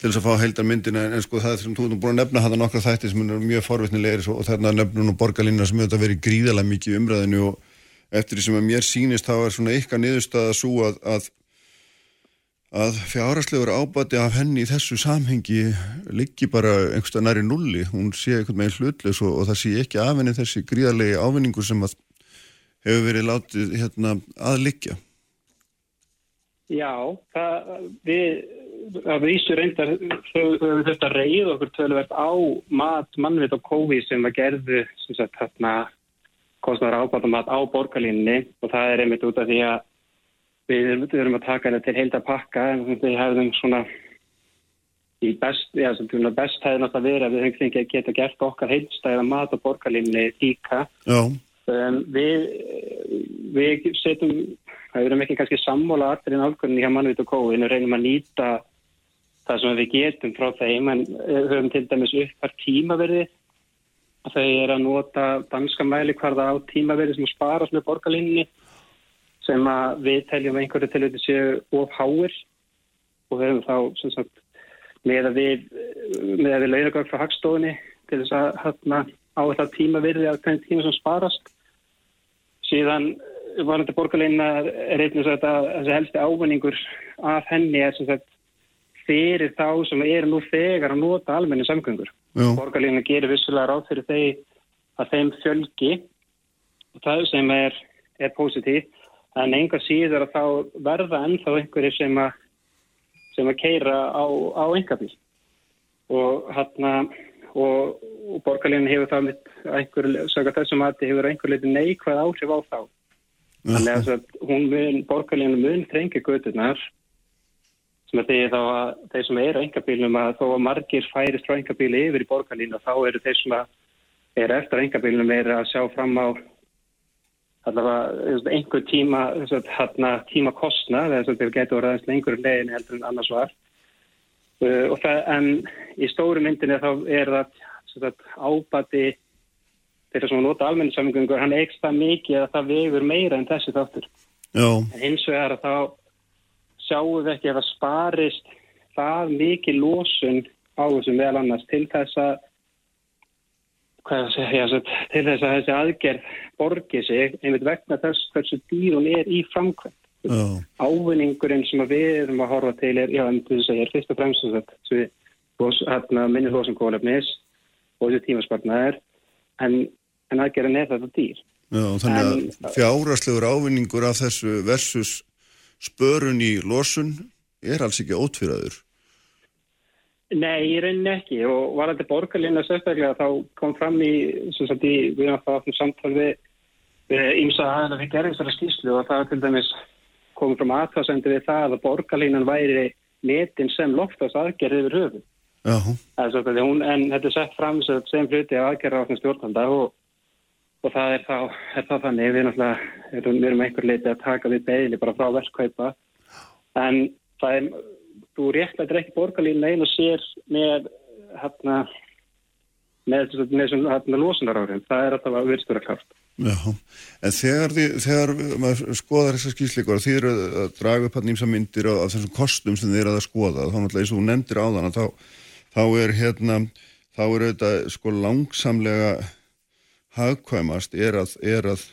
til þess að fá heildar myndina en, sko það sem þú erum búin að nefna það nokkra þætti sem er mjög forvittnilegir og þarna nefnum nú borgarlínuna sem hefur verið gríðalega mikið umræðinu og eftir því sem að mér sínist þá er svona ykkar niðurstaða svo að, að að fjárhastlegur ábati af henni í þessu samhengi liggi bara einhversta næri nulli, hún sé einhvern veginn hlutleis og, og það sé ekki af henni þessi gríðarlegi ávinningu sem að hefur verið látið hérna, að liggja. Já, það, við að vísu reyndar höfum þetta reyð okkur tölverkt á mat mannvit og kóvi sem að gerðu sem sagt hérna kostnar ábata mat á borgarlínni og það er einmitt út af því að við erum að taka þetta til heilda pakka en við hefðum svona í best, já, sem best hefði náttúrulega verið að við höfum ekki geta gert okkar heilstæða mat á borgarlínni líka. Um, við, við setjum, það erum ekki kannski sammóla allir í nákvæmni hjá mannvit og kóin og reynum að nýta það sem við getum frá þeim en höfum til dæmis uppar tímaverði. Að þau er að nota danska mæli hvarða á tímaverði sem sparast með borgarlínni sem að við teljum einhverju til þetta séu of háir. Og við höfum þá sagt, með að við við launagögg frá hagstofunni til þess að hérna, á þetta tíma virði að hvernig tíma sem sparast síðan var þetta borgarleina einnig að þessi helsti ávinningur af henni er sem sagt fyrir þá sem eru nú þegar að nota almenni samgöngur. Borgarleina gerir vissulega ráð fyrir þeir að þeim fjölgi og það sem er, er positív en enga síður að þá verða ennþá einhverju sem að sem að keira á, á engabíl og hérna og, og borgarleginn hefur það mitt einhver, sögja þessum að þetta hefur einhver leiti neikvæð áhrif á þá. Þannig að hún mun, borgarleginn mun þrengi gödunar sem að þeir þá að þeir sem eru á engabílum að þó að margir færist frá engabíli yfir í borgarleginn og þá eru þeir sem að er eftir engabílum er að sjá fram á allavega einhver tíma tíma kostna að þetta getur verið aðeins lengur legin heldur en annars var. Uh, og það en í stóru myndinni þá er það ábati þeirra sem nota almenningssamlingungur hann eikst það mikið að það vegur meira en þessi þáttur Já. en er að þá sjáum við ekki að það sparist það mikið lósun á þessum vel annars til þess að Segja, til þess að þessi aðgerð borgi sig einmitt vegna þess hversu dýr hún er í framkvæmt. Já. Ávinningurinn sem við erum að horfa til er, já, en þú segir, fyrst og fremst þess að minni hlósum kólefnis og þessi tímaspartnaður, en, en aðgerðin er þetta dýr. Já, þannig en, að fjáraslegur ávinningur af þessu versus spörun í losun er alls ekki ótfyrraður. Nei, í rauninni ekki og var þetta borgarlinna sérstaklega þá kom fram í, sem sagt, í við erum það áttum samtal við ímsa aðeins við gerðum þessari skýslu og það til dæmis komið fram aðtáðsendu við það að borgarlinnan væri netin sem loftast aðgerði yfir höfu. Hún, en þetta er sett fram sem hluti af aðgerða á stjórnanda og, og það er þá, er þá þannig. Við náttúrulega erum, erum einhver leiti að taka við beðli bara frá verkkaupa. En það er þú réttlættir ekki borgarlínu einu sér með hérna með þessum hérna losunar áhrifin það er alltaf að virðstura klárt. Já, en þegar, því, þegar maður skoðar þessar skýrslíkur og því eru að draga upp hann ímsa myndir af þessum kostum sem þið eru að skoða þá náttúrulega eins og nefndir á þann þá, þá er hérna þá er þetta sko langsamlega hagkvæmast er að, er að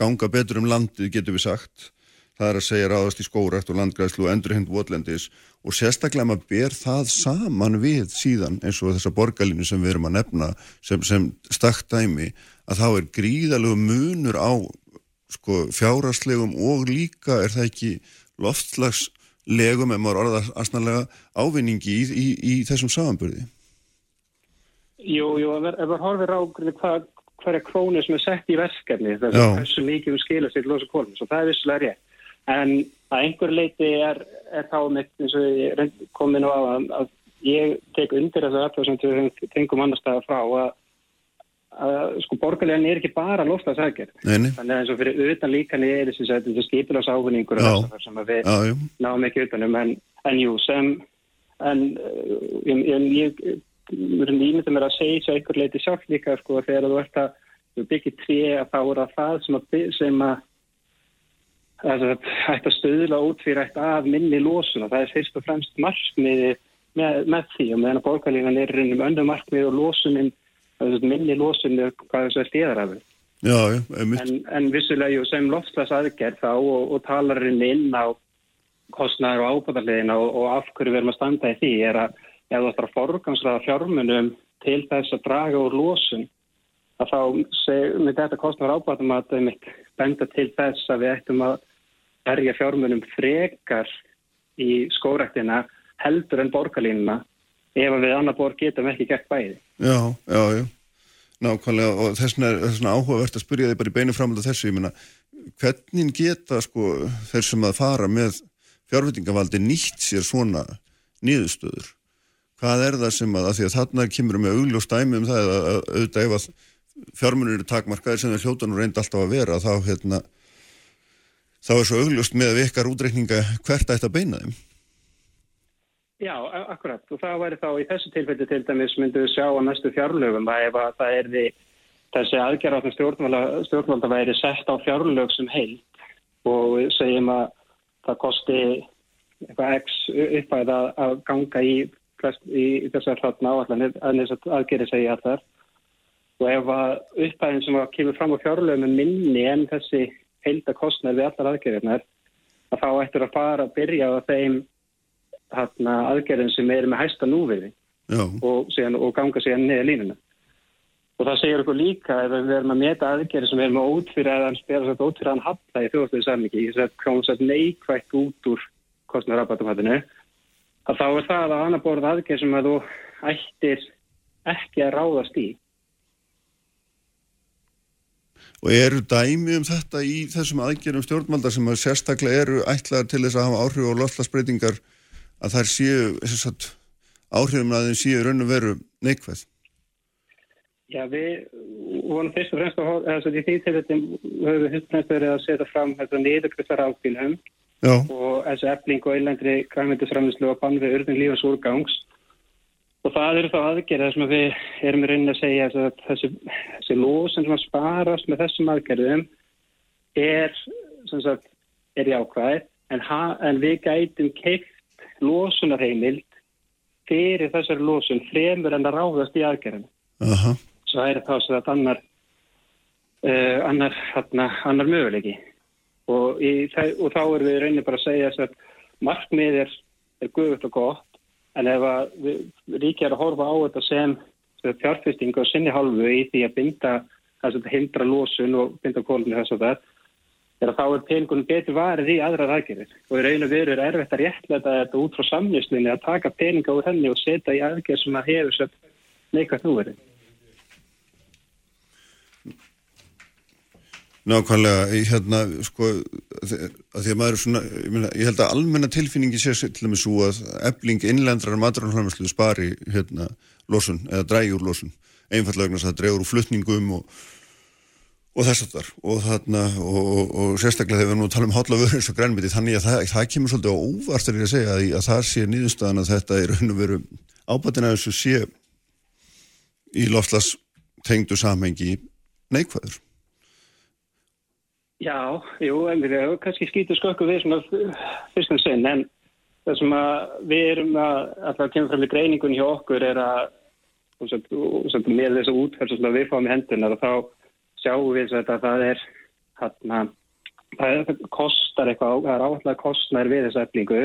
ganga betur um landið getur við sagt. Það er að segja ráðast í skórætt og landgræðslu og endurhend votlendis og sérstaklega maður ber það saman við síðan eins og þessa borgarlínu sem við erum að nefna sem, sem stakt dæmi að þá er gríðalegu munur á sko, fjáraslegum og líka er það ekki loftslagslegum ef maður orða aðsnalega ávinningi í, í, í þessum samanbyrði Jú, jú, ef maður horfir á hvað hverja krónu sem er sett í verkefni þessu mikið um skila sér losa kólum, svo það er vissulega rétt. En að einhver leiti er, er þá mitt eins og ég komin á að, að ég tek undir þess að það sem við tengum annar staða frá að, að sko borgarlegin er ekki bara lofstafsækjur þannig að eins og fyrir utan líkan er þessi skipilags ávinningur sem við já, náum ekki utanum en, en jú sem en ég, ég, ég ímyndum er að segja svo einhver leiti sjálf líka sko þegar þú ert að byggja trí að þá er það það sem að, sem að hægt að stöðla útfýrætt af minni lósun og það er fyrst og fremst markmiði með, með því. Og meðan að bólkalínan er um öndu markmiði og lósunin minni lósun er hvað þess að stíðar af en, en vissulega sem lofslags aðgerð þá og, og talarinn inn á kostnæður og ábúðarliðina og, og af hverju við erum að standa í því er að ef þú ætlar að forgansraða fjármunum til þess að draga úr lósun að þá með þetta kostnæður það mitt benda til þess að við ættum að erja fjármunum frekar í skórektina heldur en borgarlínuna ef við annar borg getum ekki gert bæði. Já, já, já. Nákvæmlega og þess vegna áhugavert að spyrja þig bara í beinu framölda þessu, ég minna, hvernig geta sko þeir sem að fara með fjárvitingavaldi nýtt sér svona nýðustöður? Hvað er það sem að, að því að þarna kemur með augljóst dæmi um það að auðvitað ef að fjármunir eru takmarkaðir sem það hljótan og reyndi alltaf að vera þá hérna þá er svo augljóst með að vikar útreikninga hvert ætti að beina þeim. Já, akkurat. Og það væri þá í þessu tilfelli til dæmis myndum við sjá á næstu fjárlögum að ef að það er því þessi aðgerðar á stjórnvalda væri sett á fjárlög sem heil og segjum að það kosti eitthvað x uppæð að ganga í, í þessar hlatna áallanir að þess að aðgerði segja allar og ef að uppæðin sem kemur fram á fjárlögum er minni en þessi heildakostnað við allar aðgerðirnar að þá ættur að fara að byrja á þeim aðgerðin sem er með hæsta núviði og, og ganga síðan niður línuna. Og það segir okkur líka ef við erum að meta aðgerði sem er með ótfyrir að ótfyrir hafla í þjóðstöðu samviki, þess að svo neikvægt út úr kostnarrabatumhattinu, að þá er það að annar borð aðgerð sem að þú ættir ekki að ráðast í. Og eru dæmi um þetta í þessum aðgerðum stjórnmaldar sem að sérstaklega eru ætlaðar til þess að hafa áhrif og loslasbreytingar að þær séu áhrifum að þeim séu raun og veru neikvæð? Já, við vonum fyrst og fremst að þess að í því til þetta höfum við fyrst og fremst verið að setja fram þetta niðurkvæðsar áfylgum og þessu efling og einlændri kvæmyndisframlislu og bann við urðin lífans úrgangs. Og það eru þá aðgerðar sem við erum í rauninni að segja að þessi, þessi lósun sem að sparast með þessum aðgerðum er, sagt, er jákvæð. En, ha, en við gætum keitt losunarheimild fyrir þessari losun fremur en að ráðast í aðgerðinu. Uh -huh. Svo er það svo að annar, uh, annar, hana, annar möguleiki. Og, í, og þá er við raunin bara að segja að markmið er, er guðvöld og gott en ef ríkja er að horfa á þetta sem fjárfesting og sinni halvu í því að binda þess að hindra losun og binda kólunni þess að það er að þá er peningunum betur varið í aðrar aðgerðir og í raun og veru er erfitt að réttlega þetta út frá samnjöslinni að taka peninga úr henni og setja í aðgerð sem að hefur svo neikvægt núverið. Nákvæmlega, hérna, sko, að því að maður er svona, ég, myna, ég held að almenna tilfinningi sé til dæmis svo að ebling innlendrar maturannhæmislu spari hérna losun eða drægjur losun, einfallega vegna að það dregur úr flutningum og og þess að þar og, og, og, og sérstaklega þegar við nú talum hotlavöru eins og grænmiti þannig að það, það kemur svolítið á óvart að, segja, að, að það sé nýðustöðan að þetta er raun og veru ábætina þess að sé í lofslas tengdu samhengi neikvæður. Já, jú, erum kannski skýtu skökku við svona fyrst og sinn en það sem að við erum að alltaf kemur fram í greiningun hjá okkur er að með þessu útferð sem við fáum í hendunar og þá sjáum við að það er hérna, það kostar eitthvað, það er áallega kostnær við þessu eflingu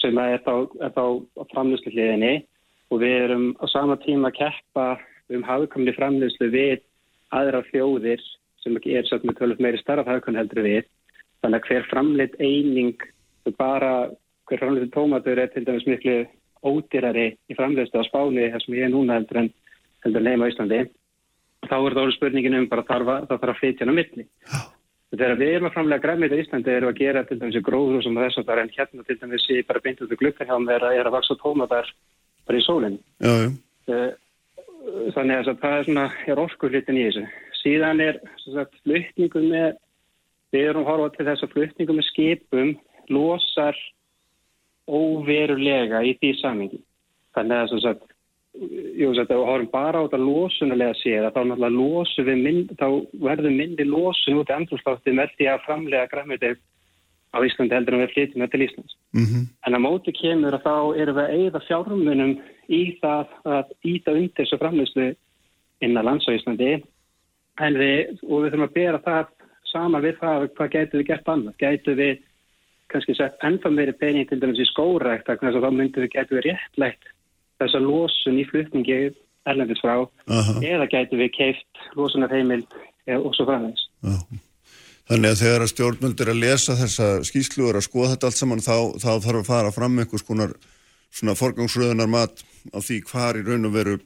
sem er þá, þá framlýslu hliðinni og við erum á sama tíma að keppa um hafðkomni framlýslu við aðra fjóðir sem er satt með tölvöld meiri starf hafðkomni heldur við. Þannig að hver framlýtt eining bara hver framlýttu tómatur er til dæmis miklu ódýrari í framlýstu á spáni þar sem ég er núna heldur en heldur nefn á Íslandi þá er það orðið spurningin um bara þarf að, það þarf að flytja hann á milli. Þegar við erum að framlega græmið í Íslandi erum að gera til dæmis í gróður sem þess að það er en hérna til dæmis í bara beint út í glukka hjá mér að er að vaksa tómatar bara í sólinn. Eh, þannig að það er svona, er orkulitin í þessu. Síðan er sagt, flutningum með, við erum horfað til þess að flutningum með skipum losar óverulega í því samingi. Þannig að sagt, Jú, þetta horfum bara á þetta losunulega séð að þá náttúrulega losu við mynd, þá verður myndi losun út í andrúrsláttin með því að framlega græmið á Íslandi heldur en við flytjum þetta til Íslands. Mm -hmm. En að móti kemur að þá erum við að eigða fjármunum í það að íta undir þessu framleyslu innan lands á Íslandi við, og við þurfum að bera það sama við það hvað gætu við gert annað. Gætu við kannski sett ennþá meiri pening til dæmis í skórækt þannig að þá myndum við getum við réttlægt þessa losun í flutningi erlendis frá Aha. eða getum við keift losunar heimil og svo framvegs. Já. Þannig að þegar að stjórnmöld er að lesa þessa skýslu og að skoða þetta allt saman þá, þá þarf að fara fram með einhvers konar svona forgangsröðunar mat á því hvar í raun og veru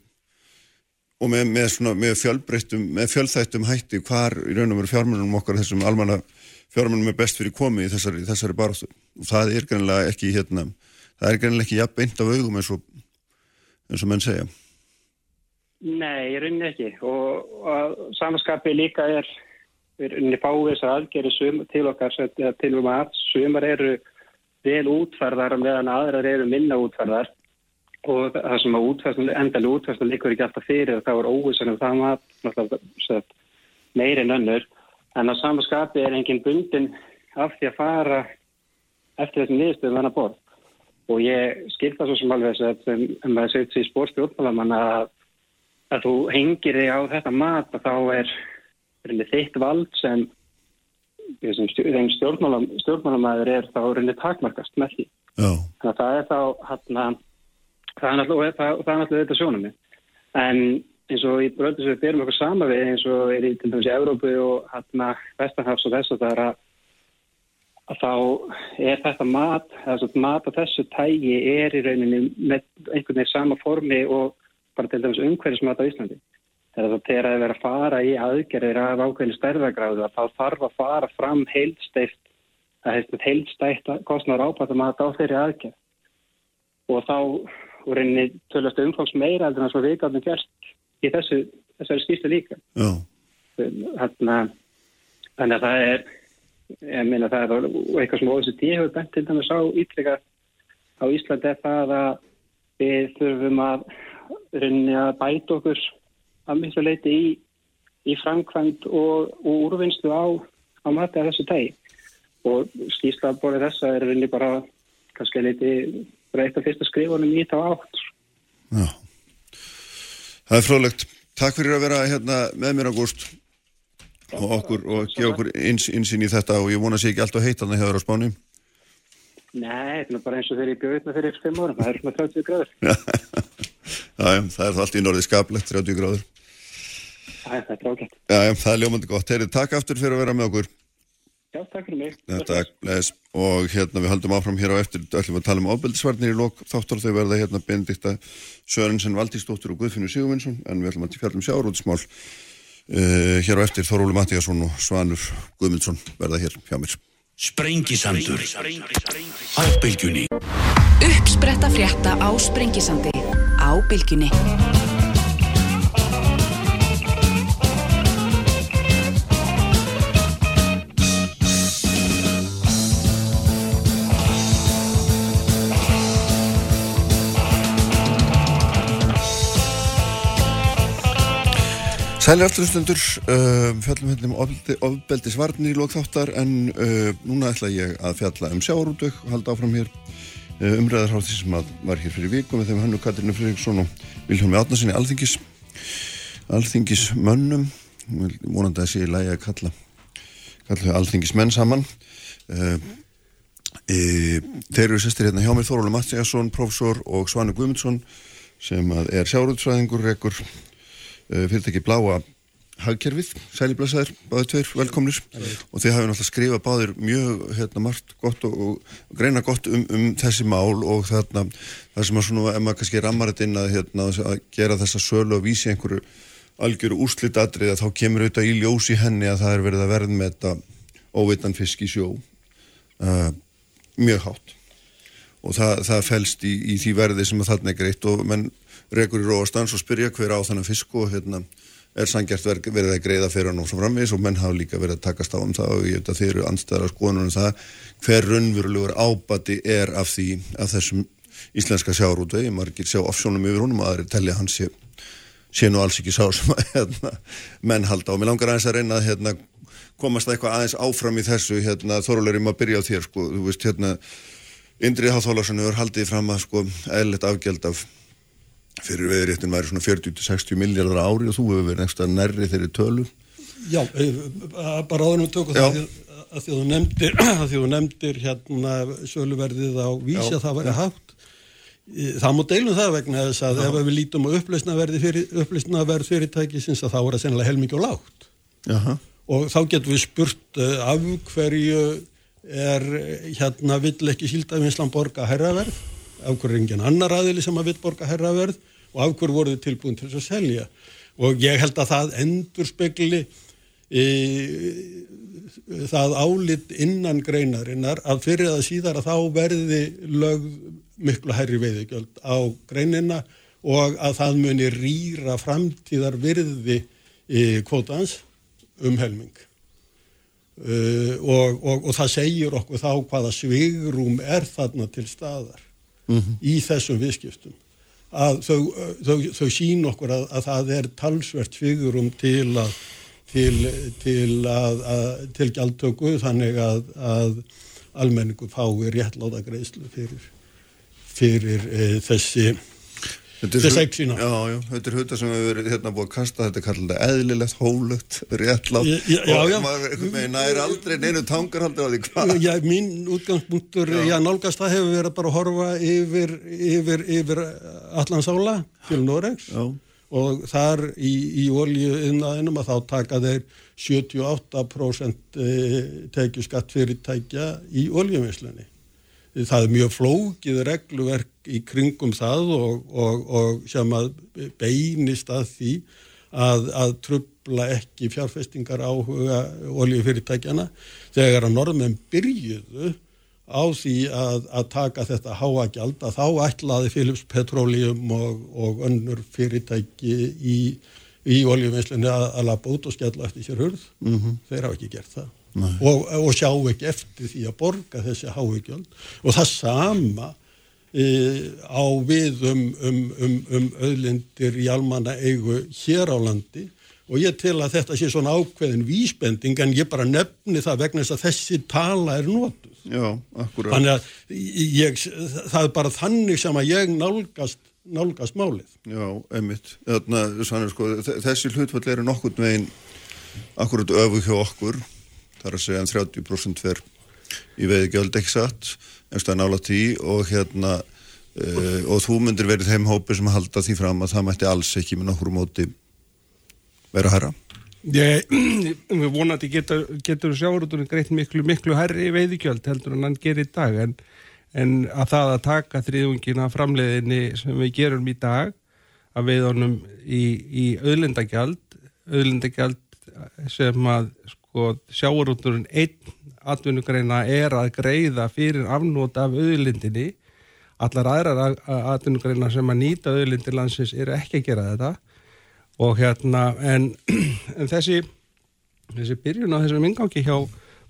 og með, með, svona, með fjölbreyttum, með fjölþættum hætti hvar í raun og veru fjármennum okkar þessum almanna fjármennum er best fyrir komið í þessari, þessari baráttu og það er greinlega ekki hérna, það er greinlega ekki jafn beint af augum eins og, eins og menn segja. Nei, ég raunin ekki. Og, og samanskapið líka er við rauninni fáið þessar aðgerri sum, til okkar til um að sumar eru vel útferðar meðan aðrar eru minna útferðar og það sem að útferðsum, endalega útferðsum líkur ekki alltaf fyrir þá er óvissan um það maður meiri en önnur. En að samanskapi er enginn bundin af því að fara eftir þessum niðurstöðum hann að borð og ég skilta svo sem alveg að um að segja þessi spórstjórnmálamann að að þú hengir þig á þetta mat og þá er þitt vald sem, sem stjórnmálamæður er þá reynir takmarkast með því. Já. Þannig að það er þá hana, það er náttúrulega þetta sjónum. En eins og í bröldu sem við byrjum okkur sama við eins og er í til dæmis í Európu og hérna Vestanhafs og þess að það er að að þá er þetta mat, þess mat af þessu tægi er í rauninni með einhvern veginn sama formi og bara til dæmis umhverfismat á Íslandi. Þegar það er að vera að fara í aðgerðir af ákveðinu stærðagráðu að þá þarf að fara fram heildsteift, það hefst með heildsteift kostnar ápættumat á þeirri aðgerð. Og þá voru einni tölvast umfóks meira en það svo við gafum gert í þessu, þessari skýrstu líka. Þannig að það er, ég meina það er eitthvað sem OECD hefur bent til dæmis á ítrykkað á Íslandi er það að við þurfum að rauninni að bæta okkur að miklu leiti í, í framkvæmt og, og úrvinnslu á, á mati af þessu tægi og skýrsla borðið þessa er rauninni bara kannski leiti breyta fyrsta skrifunum í þá átt Já. Það er frólægt Takk fyrir að vera hérna með mér ágúst og okkur og gefa okkur ins, insinn í þetta og ég vona að sé ekki alltaf heitt að það hefur á spáni. Nei, þetta er bara eins og þegar ég bjóði þetta fyrir 5 árum, það er svona 30 gráður. Já, það er það allt í norðið skaplegt 30 gráður. Það er já, það er ljómandi gott. Heyrið, takk aftur fyrir að vera með okkur. Já, takk fyrir mig. Já, takk, og hérna við höldum áfram hér á eftir. Ætlum að tala um ábeldisvarnir í lok þáttur þau verða hérna Benedikta Sörensen Valdísdóttir og Guðfinnur Sigurvinsson en við ætlum að fjallum sjáróðismál uh, hér á eftir Þóróli Mattíasson og Svanur Guðmundsson verða hér hjá mér. Sprengisandur. Á bylgjunni. Uppspretta frétta á Sprengisandi. Á bylgjunni Sæli afturstundur, uh, fjallum hérna um ofbeldi, svarnir í lókþáttar en uh, núna ætla ég að fjalla um sjáarútök og halda áfram hér uh, umræðarhátti sem var hér fyrir viku með þeim hannu Katrinu Friðriksson og Vilhelmi Átnarsinni Alþingis Alþingis mönnum vonandi að sé í lægi að kalla kalla Alþingis menn saman. Uh, e, Þeir eru sestir hérna hjá mér Þóróla Mattiasson, professor og Svanu Guðmundsson sem er sjáarútsvæðingur, rekkur fyrirtæki Bláa hagkerfið, sæliblasaður, báðir tveir, velkomnir. Og þið hafið náttúrulega skrifað báðir mjög hérna margt gott og, og greina gott um, um þessi mál og þarna það sem að svona, ef maður kannski rammar þetta inn að, hérna, að gera þessa sölu og vísi einhverju algjöru úrslitatrið að þá kemur auðvitað í ljós í henni að það er verið að verð með þetta óveitan fisk í sjó uh, mjög hátt. Og það, það fælst í, í því verði sem að þarna er greitt og menn rekur í róastans og spyrja hver á þannig fisk og hérna er sangjart verið að greiða fyrir hann og svo framvis og menn hafa líka verið að takast á um það og ég veit að þeir eru anstæðar skoðunum um það hver raunverulegur ábati er af því af þessum íslenska sjárútvegi, margir sjá offsjónum yfir húnum og aðri tellja hans sé, sé nú alls ekki sá sem að hérna, menn halda og mér langar aðeins að reyna að hérna, komast eitthvað aðeins áfram í þessu hérna, þórulegur um að byrja á þér sko, þú veist hérna Indrið Háþólarsson hefur haldið fram að sko eðlert afgjald af fyrir veðréttin væri svona 40-60 miljardar ári og þú hefur verið einhverstað nærri þeirri tölu Já, bara áðurnum tökum það að því að þú nefndir, að því að þú nefndir hérna söluverðið á vísi að það væri hátt. Það má deilum það vegna þess að ef við lítum á upplausnaverði fyrir, upplausnaverð fyrirtækisins að þá er það sennilega helmikið og lágt. Jaha. Og þá getum við spurt uh, af hverju er eh, hérna vill ekki síldavinslan borga herraverð, af hverju er engin annar aðili sem að vill borga herraverð og af hverju voru þið tilbúin til þess að selja. Og ég held að það endur spekli e, það álit innan greinarinnar að fyrir að síðar að þá verði lögð miklu hærri veiðigjöld á greinina og að það muni rýra framtíðar virði e, kvótans um helming. Uh, og, og, og það segir okkur þá hvaða svigrum er þarna til staðar í þessum viðskiptum. Að þau, þau, þau sín okkur að, að það er talsvert svigrum til að til, til að, að til gjaldtöku þannig að almenningu fái réttláta greiðslu fyrir fyrir e, þessi Þetta er. Já, já, er hluta sem hefur verið hérna búið að kasta, þetta er kallað eðlilegt, Já, já, og já. maður nær aldrei neinu tangarhaldur á því hvað. Já, mín útgangspunktur, já. nálgast það hefur verið bara að horfa yfir, yfir, yfir Allandsála til Noregs Já. og þar í, í olju innaðinum að þá taka þeir 78% eh, tekju skatt fyrirtækja í oljumislunni. Það er mjög flókið regluverk í kringum það og, og, og sem að beinist að því að, að trubla ekki fjárfestingar áhuga oljufyrirtækjana þegar að norðmenn byrjuðu á því að, að taka þetta háa gjald að þá ætlaði Philips Petroleum og, og önnur fyrirtæki í, í oljuvinslunni að, að lappa út og skella eftir sér hurð. Þeir hafa ekki gert það. Og, og sjá ekki eftir því að borga þessi hái gjöld. Og það sama e, á við um, um, um, um auðlindir í almanna eigu hér á landi og ég tel að þetta sé svona ákveðin vísbending en ég bara nefni það vegna þess að þessi tala er notuð. Já, akkurat. Þannig að ég, það er bara þannig sem að ég nálgast, nálgast málið. Já, einmitt. Þarna, sannir, sko, þe- þessi hlutfall eru nokkurn veginn akkurat öfu hjá okkur. Það er að segja en 30% fer í veiði gjöld ekki satt, einhverstað nála tí og hérna uh, og þú myndir verið þeim hópi sem halda því fram að það mætti alls ekki með nokkur móti vera hæra. Ég, við vonandi getur, getur sjáurúturinn greitt miklu, miklu herri veiðigjöld heldur en hann gerir í dag en, en að það að taka þriðungina framleiðinni sem við gerum í dag að veiðunum í, í auðlindagjald auðlindagjald sem að sko, sjáurúturinn einn atvinnugreina er að greiða fyrir afnót af auðlindinni allar aðrar atvinnugreina sem að nýta auðlindir landsins eru ekki að gera þetta og hérna en, en þessi þessi byrjun á þessum ingangi hjá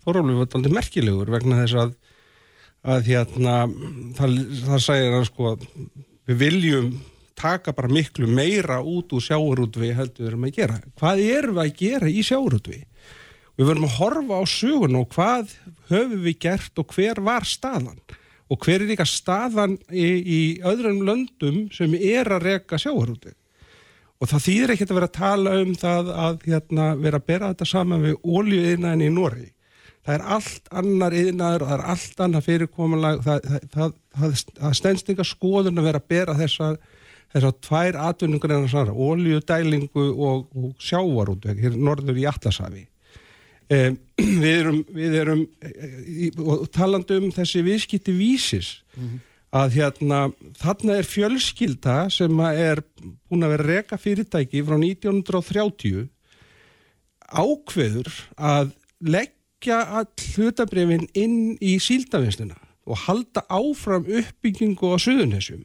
Þorólfi var aldrei merkilegur vegna þess að að hérna það, það segir hann sko við viljum taka bara miklu meira út úr sjáurútvi heldur við erum að gera. Hvað erum við að gera í sjáurútvi? Við verðum að horfa á sögun og hvað höfum við gert og hver var staðan og hver er líka staðan í, í öðrum löndum sem er að reka sjáurútvi og það þýðir ekkert að vera að tala um það að hérna, vera að bera þetta saman við óljuðinaðin í Nóri. Það er allt annar yðnaður og það er allt annar fyrirkomulag. Það, það, það, það, stendst ykkar skoðun að vera að bera þessar þessar tvær atvinnungur en þessar óljudælingu og, og sjávarútveg hér norður í Allasafi. Eh, við erum, við erum eh, og talandi um þessi viðskipti vísis að hérna þarna er fjölskylda sem er búin að vera reka fyrirtæki frá 1930 ákveður að leggja all hlutabrefin inn í síldavinnsluna og halda áfram uppbyggingu á suðunessum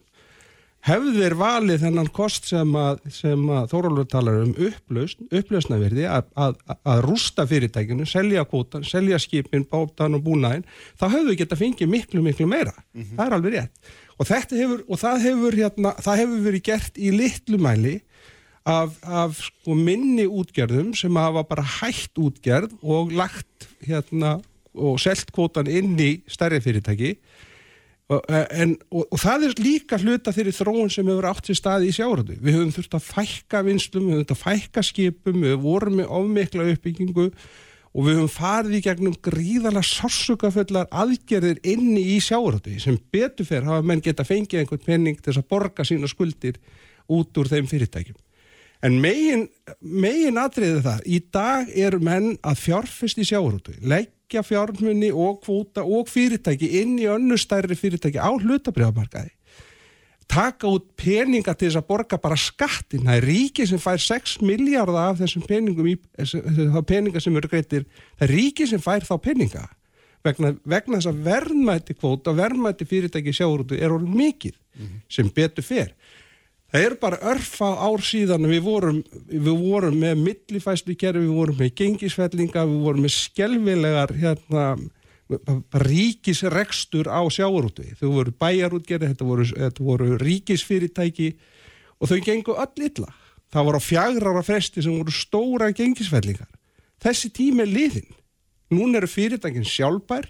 hefðir valið þennan kost sem að, að Þórólfur talar um upplausn, upplausnaverði að, að, að rústa fyrirtækinu, selja kvotan, selja skipin, bátan og búnaðin, þá hefðu geta fengið miklu, miklu meira. Það er alveg rétt. Og, hefur, og það, hefur, hérna, það hefur verið gert í litlu mæli af, af sko, minni útgerðum sem hafa bara hægt útgerð og lagt hérna, og selt kvotan inn í stærri fyrirtæki En, og, og það er líka hluta þeirri þróun sem hefur átt sér staði í sjáuröðu. Við höfum þurft að fækka vinslum, við höfum þurft að fækka skipum, við vorum með ofmikla uppbyggingu og við höfum farið í gegnum gríðarlega sársukafullar aðgerðir inni í sjáurhóttu sem betur fer hafa menn geta fengið einhvern penning til að borga sína skuldir út úr þeim fyrirtækjum. En megin, megin atriðið það, í dag eru menn að fjárfest í sjáurhóttu, leggja fjármunni og kvóta og fyrirtæki inn í önnu stærri fyrirtæki á hlutabriðamarkaði taka út peninga til þess að borga bara skattin. Það er ríki sem fær 6 miljardar af þessum peningum í, þá peninga sem eru greitir, það er ríki sem fær þá peninga vegna, vegna þess að verðmætti kvóta verðmætti fyrirtæki sjáurútu er orðin mikið mm -hmm. sem betur fer. Það er bara örfa ár síðan við vorum, við vorum með millifæslu kerfi, við vorum með gengisfellinga, við vorum með skelvilegar hérna ríkisrekstur á sjáurútu þau voru bæjarútgerði, þetta voru, þetta voru ríkisfyrirtæki og þau gengu öll illa. Það voru á fjagrara fresti sem voru stóra gengisfellingar. Þessi tími er liðin nún eru fyrirtækin sjálfbær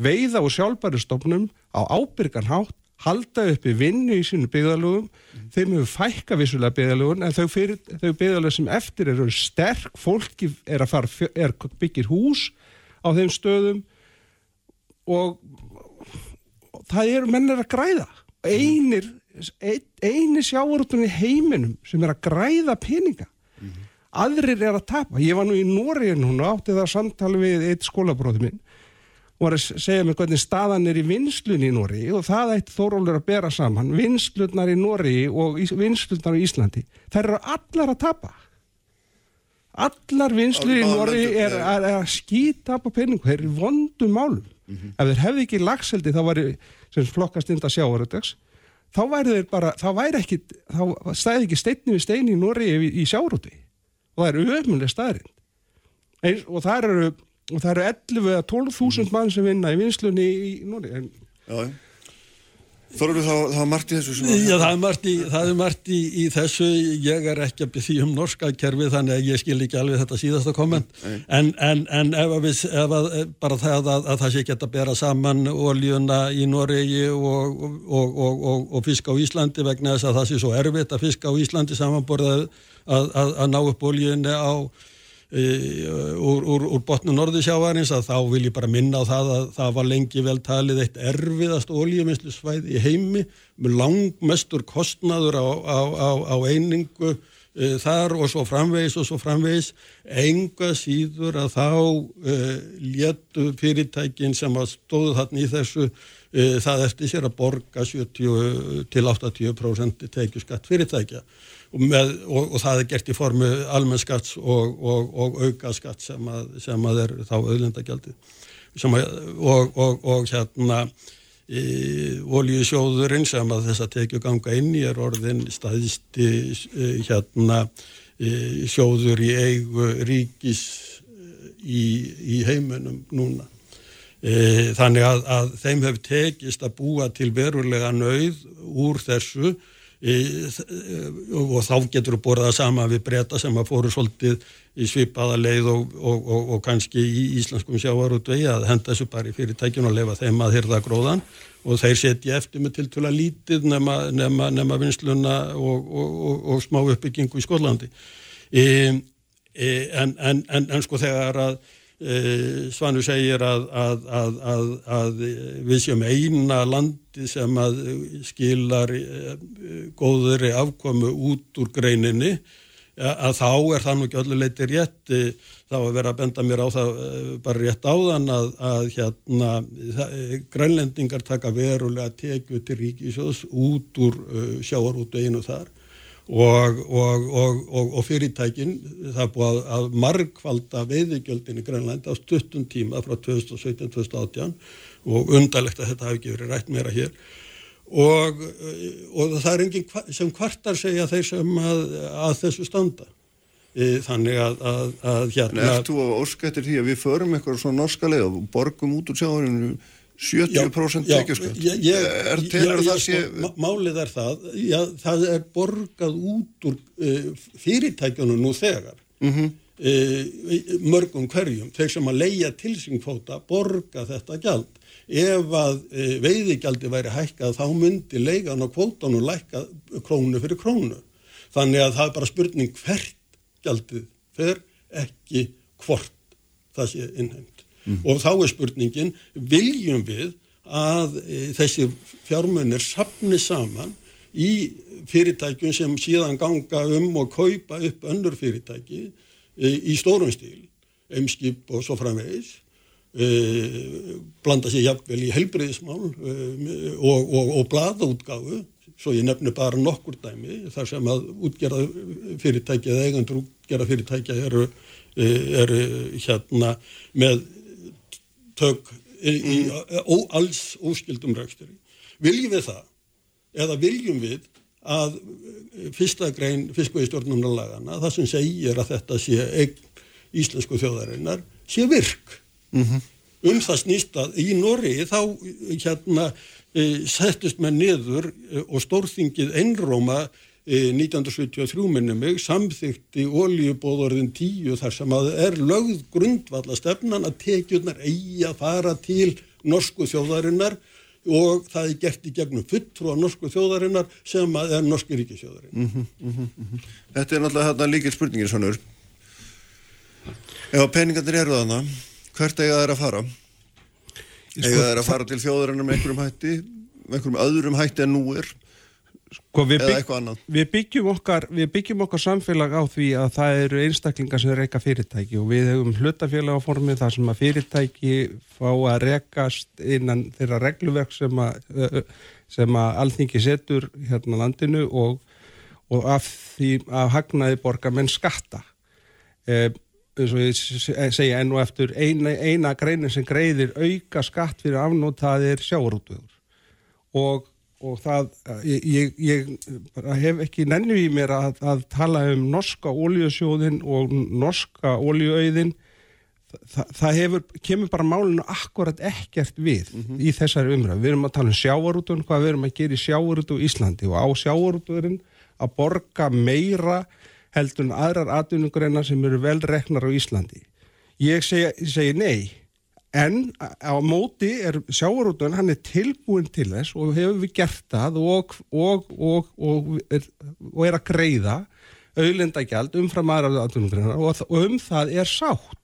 veiða og sjálfbæri stofnum á ábyrgan hátt halda uppi vinnu í sínu byggðalögum mm. þeim hefur fækka vissulega byggðalögun en þau, þau byggðalög sem eftir eru sterk, fólki er að fara er byggir hús á þeim stöðum og, og það eru mennir að græða. Einir, ein, einir sjáurúttunni heiminum sem er að græða peninga. Mm aðrir er að tapa. Ég var nú í Nóri núna átti það samtali við eitt skólabróði minn var að segja mig hvernig staðan er í vinslun í Nóri og það eitt þórólur að bera saman vinslunar í Nóri og vinslunar í Íslandi. Þær eru allar að tapa. Allar vinslur í Nóri er, er, að skýta på peningu, þeir eru vondum málum. Mm -hmm. ef þeir hefði ekki lagseldi þá væri sem flokkast ynda sjávaröldeks þá væri þeir bara, þá væri ekki þá stæði ekki steinni við steini í Nóri í, í sjávaröldi og það eru ömuleg staðrind og það eru og það eru 11 eða 12.000 mann sem vinna í vinslunni í Nóri en Já, Þorður þá, þá margt í þessu sem Já, það er margt í, það er margt í, í þessu. Ég er ekki að byrja um norska kerfi þannig að ég skil ekki alveg þetta síðasta komment. En, en, en ef, við, ef að, bara það að, að það sé geta að bera saman oljuna í Noregi og, og, og, og fiska á Íslandi vegna þess að það sé svo erfitt að fiska á Íslandi samanborðað að, að ná upp oljunni á úr, úr, úr botnu norðisjávarins að þá vil ég bara minna á það að það var lengi vel talið eitt erfiðast ólíuminslu svæði í heimi með langmestur kostnaður á, á, á, á einingu e, þar og svo framvegis og svo framvegis. Enga síður að þá e, léttu fyrirtækin sem að stóðu þarna í þessu e, það eftir sér að borga 70 til 80% tekju skatt fyrirtækja og, með, og, og það er gert í formu almennskatts og, og aukaskatt sem, sem að er þá auðlendagjaldi og hérna oljusjóðurinn sem að þess að tekju ganga inn í er orðin staðisti e, hérna e, sjóður í eigu ríkis e, í, í heiminum núna. Þannig að, að þeim hefur tekist að búa til verulega nöyð úr þessu og þá getur þú borðað sama við breyta sem að fóru svolítið í svipaða leið og, og, og, og kannski í íslenskum sjávarútvegi að henda þessu bara í fyrirtækjun og lefa þeim að hyrða gróðan og þeir setja eftir með tiltúla lítið nema, nema, nema vinsluna og smá uppbyggingu í Skólandi e, e, en, en, en, en sko þegar að Eh, Svanu segir að, að, að, að við séum eina landi sem að skilar eh, góðuri afkomu út úr greininni. Að þá er það nú ekki öllu leiti rétt. Eh, þá að vera að benda mér á það bara rétt áðan að hérna grænlendingar taka verulega tekju til ríkisjóðs út úr sjáar út einu þar og, og, og, og fyrirtækin það er búið að margfalda veiðigjöldin í Grænland á stuttum tíma frá 2017-2018 og undarlegt að þetta hafi ekki verið rætt meira hér. Og það er enginn sem kvartar segja þeir sem að, að þessu standa. E, þannig að, að, að hérna Er þú á óskættir því að við förum eitthvað svona norska leið og borgum út úr sjáðurinu 70% tekjuskatt. er til að það sé málið er það, já, það er borgað út úr uh, fyrirtækjunum nú þegar. Mm -hmm. uh, mörgum hverjum. Þeir sem að leia tilsingfóta borga þetta gjald. Ef að uh, veiðigjaldi væri hækkað þá myndi leigan á kvótanum lækka krónu fyrir krónu. Þannig að það er bara spurning hvert gjaldið fer ekki hvort það sé innheimt. Og þá er spurningin, viljum við að e, þessi fjármunir sapni saman í fyrirtækjum sem síðan ganga um og kaupa upp önnur fyrirtæki e, í stórum stíl, eimskip og svo framvegis, e, blanda sér jafnvel í helbriðismál e, og, og, og blaðútgáfu, svo ég nefnu bara nokkur dæmi, þar sem að útgerða fyrirtæki eða eigandur útgerða fyrirtæki eru, e, eru hérna með tök í, í ó, alls óskildum ræksturi. Viljum við það? Eða viljum við að fyrsta grein fiskveiðstjórnumlagana, það sem segir að þetta sé eign íslensku þjóðarinnar, sé virk. Mm -hmm. Um það snýst að í Nóri þá hérna e, settist með niður og stórþingið einróma 1973 minnum mig samþykti oljubóðorðin 10 þar sem að er lögð grundvalla stefnan að tekjurnar eigi að fara til norsku þjóðarinnar og það er gert í gegnum fulltrú á norsku þjóðarinnar sem að er norski ríkisjóðarinn. Mm -hmm, mm -hmm, mm -hmm. Þetta er náttúrulega hérna líkil spurningir svonur. Ef peningarnir eru þannig, hvert eiga það er að fara? Sko, eiga það er að fara til þjóðarinnar með einhverjum hætti, með einhverjum öðrum hætti en nú er? Sko við, bygg, við, byggjum okkar, við byggjum okkar samfélag á því að það eru einstaklingar sem reyka fyrirtæki og við hefum hlutafélag á formi þar sem að fyrirtæki fá að rekast innan þeirra regluverk sem að, sem að alþingi setur hérna landinu og, og af því að hagnaði borga menn skatta. E, eins og ég segja enn og eftir eina, eina greinin sem greiðir auka skatt fyrir er sjáurútuður og og það, ég, ég hef ekki nennu í mér að, að tala um norska óljusjóðin og norska óljauðin Þa, það hefur, kemur bara málinu akkurat ekkert við mm -hmm. í þessari umræð. Við erum að tala um sjávarútun, hvað við erum að gera í sjávarútu í Íslandi og á sjávarútuðurinn að borga meira heldur en aðrar atvinnugreina sem eru vel reknar á Íslandi. Ég segi, segi nei, En á móti er sjávarútun, hann er tilbúin til þess og hefur við gert það og, og, og, og er, er að greiða auðlendagjald umfram aðra aðtunumgreinar og um það er sátt.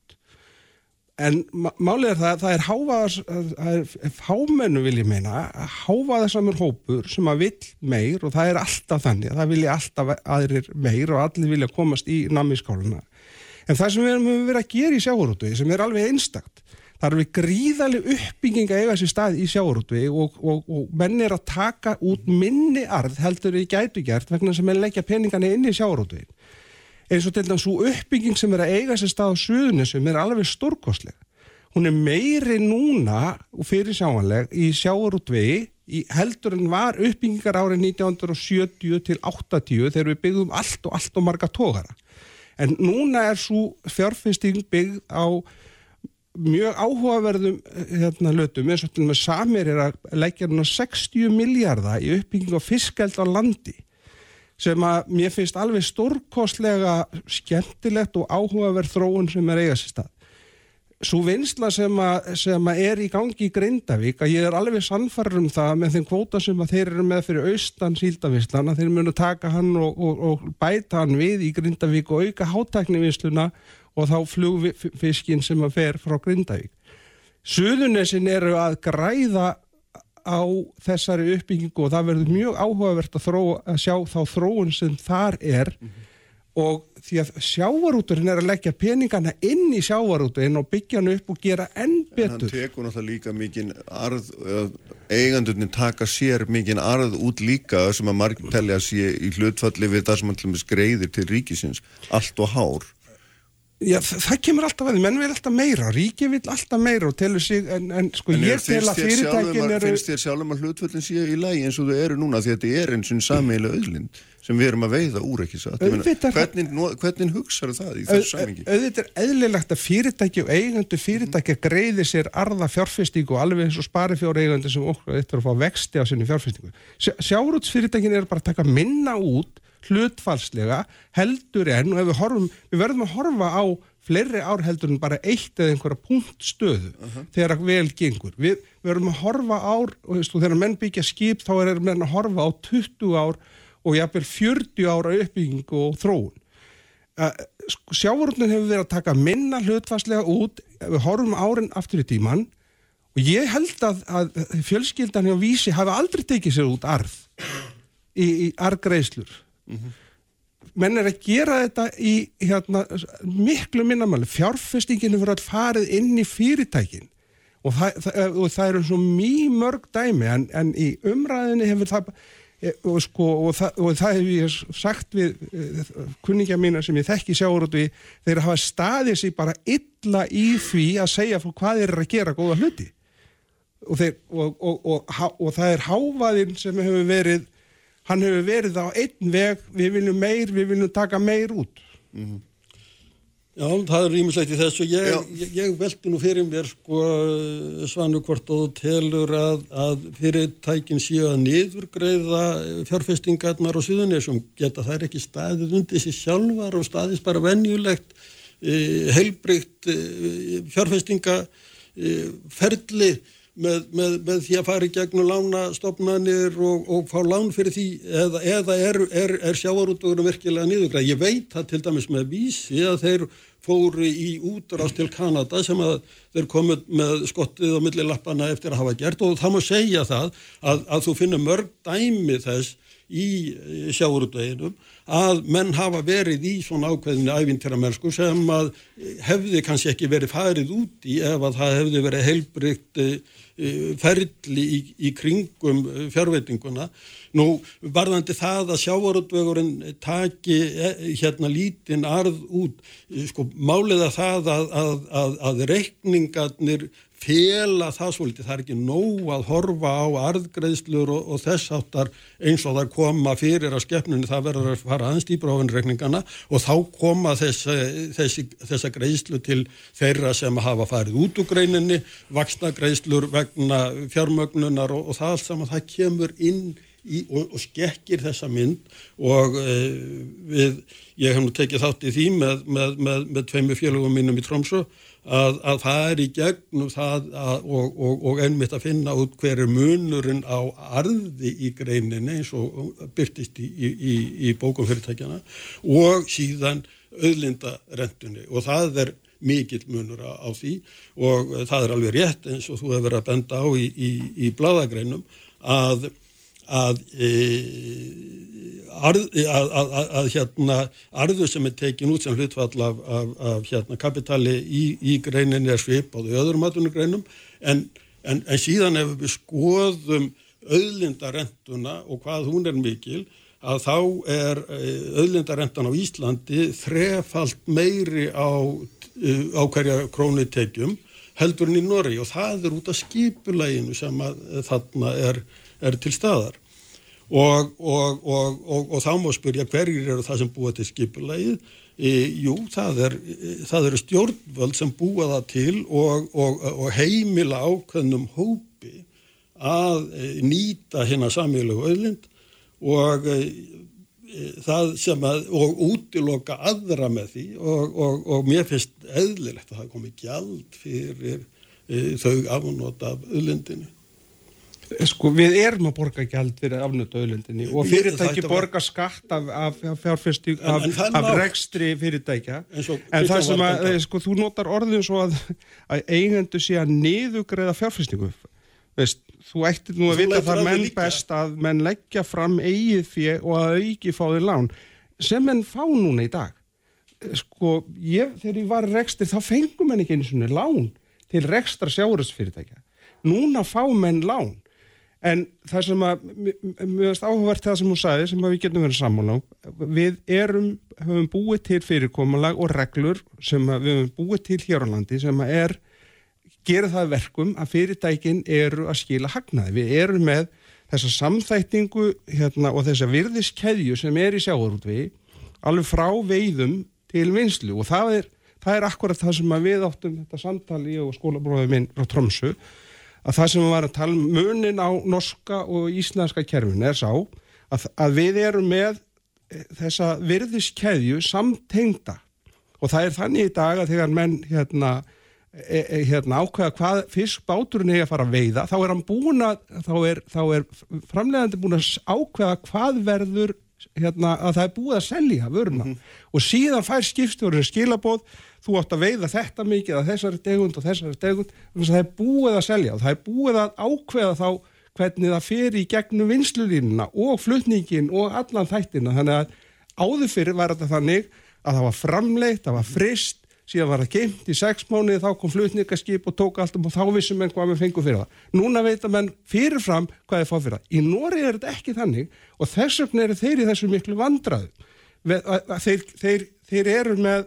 En málið er það, það er hávaðas, það er fámennu vil ég meina, hávaðasamur hópur sem að vill meir og það er alltaf þannig, það vilja alltaf aðrir meir og allir vilja komast í namiskáluna. En það sem við erum verið að gera í sjávarútu, sem er alveg einstakt, Það eru við gríðaleg uppbygging að eiga þessi stað í sjáurútvi og, og, og menn er að taka út minni arð heldur við gætu gert vegna sem er leggja peningana inn í sjáurútvi. Eins og til dæmis svo uppbygging sem er að eiga þessi stað á suðunisum er alveg stórkostleg. Hún er meiri núna og fyrir sjáanleg í sjáurútvi heldur en var uppbyggingar árið 1970 til 80 þegar við byggðum allt og allt og marga tókara. En núna er svo fjárfesting byggð á mjög áhugaverðum hérna lötum eins og til og með Samir er að leggja hérna 60 miljardar í uppbygging á fiskeld á landi sem að mér finnst alveg stórkostlega skemmtilegt og áhugaverð þróun sem er eigast í stað. Svo vinsla sem að, sem að er í gangi í Grindavík að ég er alveg sannfarður um það með þeim kvóta sem að þeir eru með fyrir austan síldavislan að þeir munu taka hann og, og, og bæta hann við í Grindavík og auka hátæknivisluna og þá flugfiskin sem að fer frá Grindavík. Suðunessin eru að græða á þessari uppbyggingu og það verður mjög áhugavert að, þró, að sjá þá þróun sem þar er mm -hmm. og því að sjávarúturinn er að leggja peningana inn í sjávarúturinn og byggja hann upp og gera enn betur. En hann tekur náttúrulega líka mikinn arð, eigandurinn taka sér mikinn arð út líka sem að margir telja sér í hlutfalli við það sem hann greiðir til ríkisins, allt og hár. Já, það kemur alltaf að því, menn vil alltaf meira, ríki vil alltaf meira og telur sig, en, en sko en ég tel að fyrirtækin eru... Finnst þér sjálfum að hlutvöldin séu í lagi eins og þau eru núna því að þetta er eins og sammeila öðlind sem við erum að veiða úr ekki satt. Hvernig, hvernig hugsaðu það í þessu samingi? Auðvitað er eðlilegt að fyrirtæki og eigandu fyrirtæki greiði sér arða fjárfestingu alveg eins og spari fjóra eigandu sem okkur eittur að fá vexti á sinni fjárfestingu. Hlutfalslega heldur en og við, horfum, við verðum að horfa á fleiri ár heldur en bara eitt eða einhverja punktstöðu uh -huh. þegar vel gengur. Við, verðum að horfa ár og veistu, þegar menn byggja skip þá er menn að horfa á 20 ár og jafnvel 40 ára uppbyggingu og þróun. sko, sjávarútnin hefur verið að taka minna hlutfastlega út við horfum árin aftur í tíman og ég held að, að fjölskyldan hjá Vísi hafi aldrei tekið sér út arð í, í arðgreislur menn er að gera þetta í hérna, miklu minnamæli fjárfestingin hefur all farið inn í fyrirtækin. Og það, það, og það eru svo mjög mörg dæmi en, en í umræðinni hefur það e, og, sko, og, það, og það hefur ég sagt við uh, kunningja mína sem ég þekki sjáur út við þeir hafa staðið sér bara illa í því að segja hvað þeir eru að gera góða hluti. Og, þeir, það er hávaðinn sem hefur verið hann hefur verið á einn veg. Við viljum meir, við viljum taka meir út. Mm -hmm. Já, það er rýmislegt í þessu. Ég, ég, ég veldi nú fyrir mér sko svanu hvort og telur að, að fyrirtækin séu að niðurgreiða fjárfestingarnar og síðunisum geta þær ekki staðið undir sér sjálfar og staðist bara venjulegt e, heilbrygt e, fjárfestingaferli? e, með, með, með því að fara í gegnum lánastofnanir og, og fá lán fyrir því eða, eða er, er, er sjávarútugurum virkilega niðurgræð. Ég veit það til dæmis með vísi að þeir fóru í útrást til Kanada sem að þeir komið með skottið á millilappana eftir að hafa gert og það má segja það að, að þú finnur mörg dæmi þess í sjáurútveginum að menn hafa verið í svona ákveðinu ævintýramennsku sem að hefði kannski ekki verið farið út í ef að það hefði verið heilbrygt Eh, ferli í, í kringum eh, fjárveitinguna. Nú varðandi það að sjávarútvegurinn taki eh, hérna lítinn arð út, sko máliða það að, að, að, að reikningarnir fela það svolítið, það er ekki nóg að horfa á arðgreðslur og, og þess áttar eins og það koma fyrir að skeppnunni, það verður að fara aðeins í brófinreikningana og þá koma þess, þessi, þessa greiðslu til þeirra sem hafa farið út úr greininni, vaksna greiðslur vegna fjármögnunar og, og það allt saman, það kemur inn í, og, og skekkir þessa mynd og e, við, ég hef nú tekið þátt í því með, með, með, með tveimu félagum mínum í Trómsö að, að er í gegnum það að, og, og, og ennmitt að finna út hver er munurinn á arði í greininni eins og byrtist í, í, í bókum fyrirtækjana og síðan auðlindarentunni. Og það er mikill munur á því og það er alveg rétt eins og þú hefur verið að benda á í, í bladagreinum að að, e, arð, að, að, að hérna arðu sem er tekin út sem hlutfall af, af, af hérna kapitali í, í greinin er svip á því öðrum aðunugreinum en, en, en síðan ef við skoðum auðlindarentuna og hvað hún er mikil að þá er auðlindarentan á Íslandi þrefalt meiri á, á hverja krónitekjum heldur en í Norri og það er út af skipuleginu sem að þarna er er til staðar og, og, og, og þá má spyrja hverjir eru það sem búa til skipulegið e, jú, það, er, það eru stjórnvöld sem búa það til og heimila ákveðnum hópi að e, nýta hérna samílegu öðlind og e, það sem að, og útiloka aðra með því og, og, og mér finnst eðlilegt að það komi gjald fyrir e, þau afnóta af öllendinu. Sko við erum að borga gjald fyrir afnötu auðlendinni og fyrirtæki borga skatt af, af, af af, rekstri fyrirtækja. En, en það sem að, sko þú notar orðin svo að, að eigendu sé að niðugræða fjárfestingu. Veist, þú ættir nú að vita það menn líka. best að menn leggja fram eigið fyrir og að ekki fá þér lán. Sem menn fá núna í dag. Sko ég, þegar ég var rekstri þá fengum menn ekki eins og lán til rekstra sjáurusfyrirtækja núna fá menn lán En það sem að, mjög veist áhugavert það sem hún sagði, sem við getum verið sammála á, við erum, höfum búið til fyrirkomalag og reglur sem við höfum búið til hér á landi sem að er, gera það verkum að fyrirtækin eru að skila hagnaði. Við erum með þessa samþættingu hérna, og þessa virðiskeðju sem er í sjáurútvi alveg frá veiðum til vinslu og það er, það er akkurat það sem við áttum þetta samtali og skólabróðið minn á Tromsu að það sem við varum að tala um munin á norska og íslenska kerfin er sá að, að við erum með eh, þessa virðiskeðju samtengda. Og það er þannig í dag að þegar menn hérna, e, e, hérna ákveða hvað fiskbáturinn er að fara að veiða þá er að þá er, þá er framlegandi búin að ákveða hvað verður hérna, að það er búið að selja vöruna. Og síðan fær skipstjórinn skilabóð þú átt að veiða þetta mikið að þessari tegund og þessari tegund þannig að það er búið að selja og það er búið að ákveða þá hvernig það fer í gegnum vinslulínuna og flutningin og allan þættina þannig að áður fyrir var þetta þannig að það var framleitt, það var frist síðan var það geimt í sex mánuði þá kom flutningaskip og tók allt um og þá vissum menn hvað við fengum fyrir það. Núna veit að menn fyrirfram hvað þeir fá fyrir það. Í Nóri er þetta ekki þannig og þess vegna eru þeir í þessu miklu vandraðu. Þeir, þeir, þeir eru með,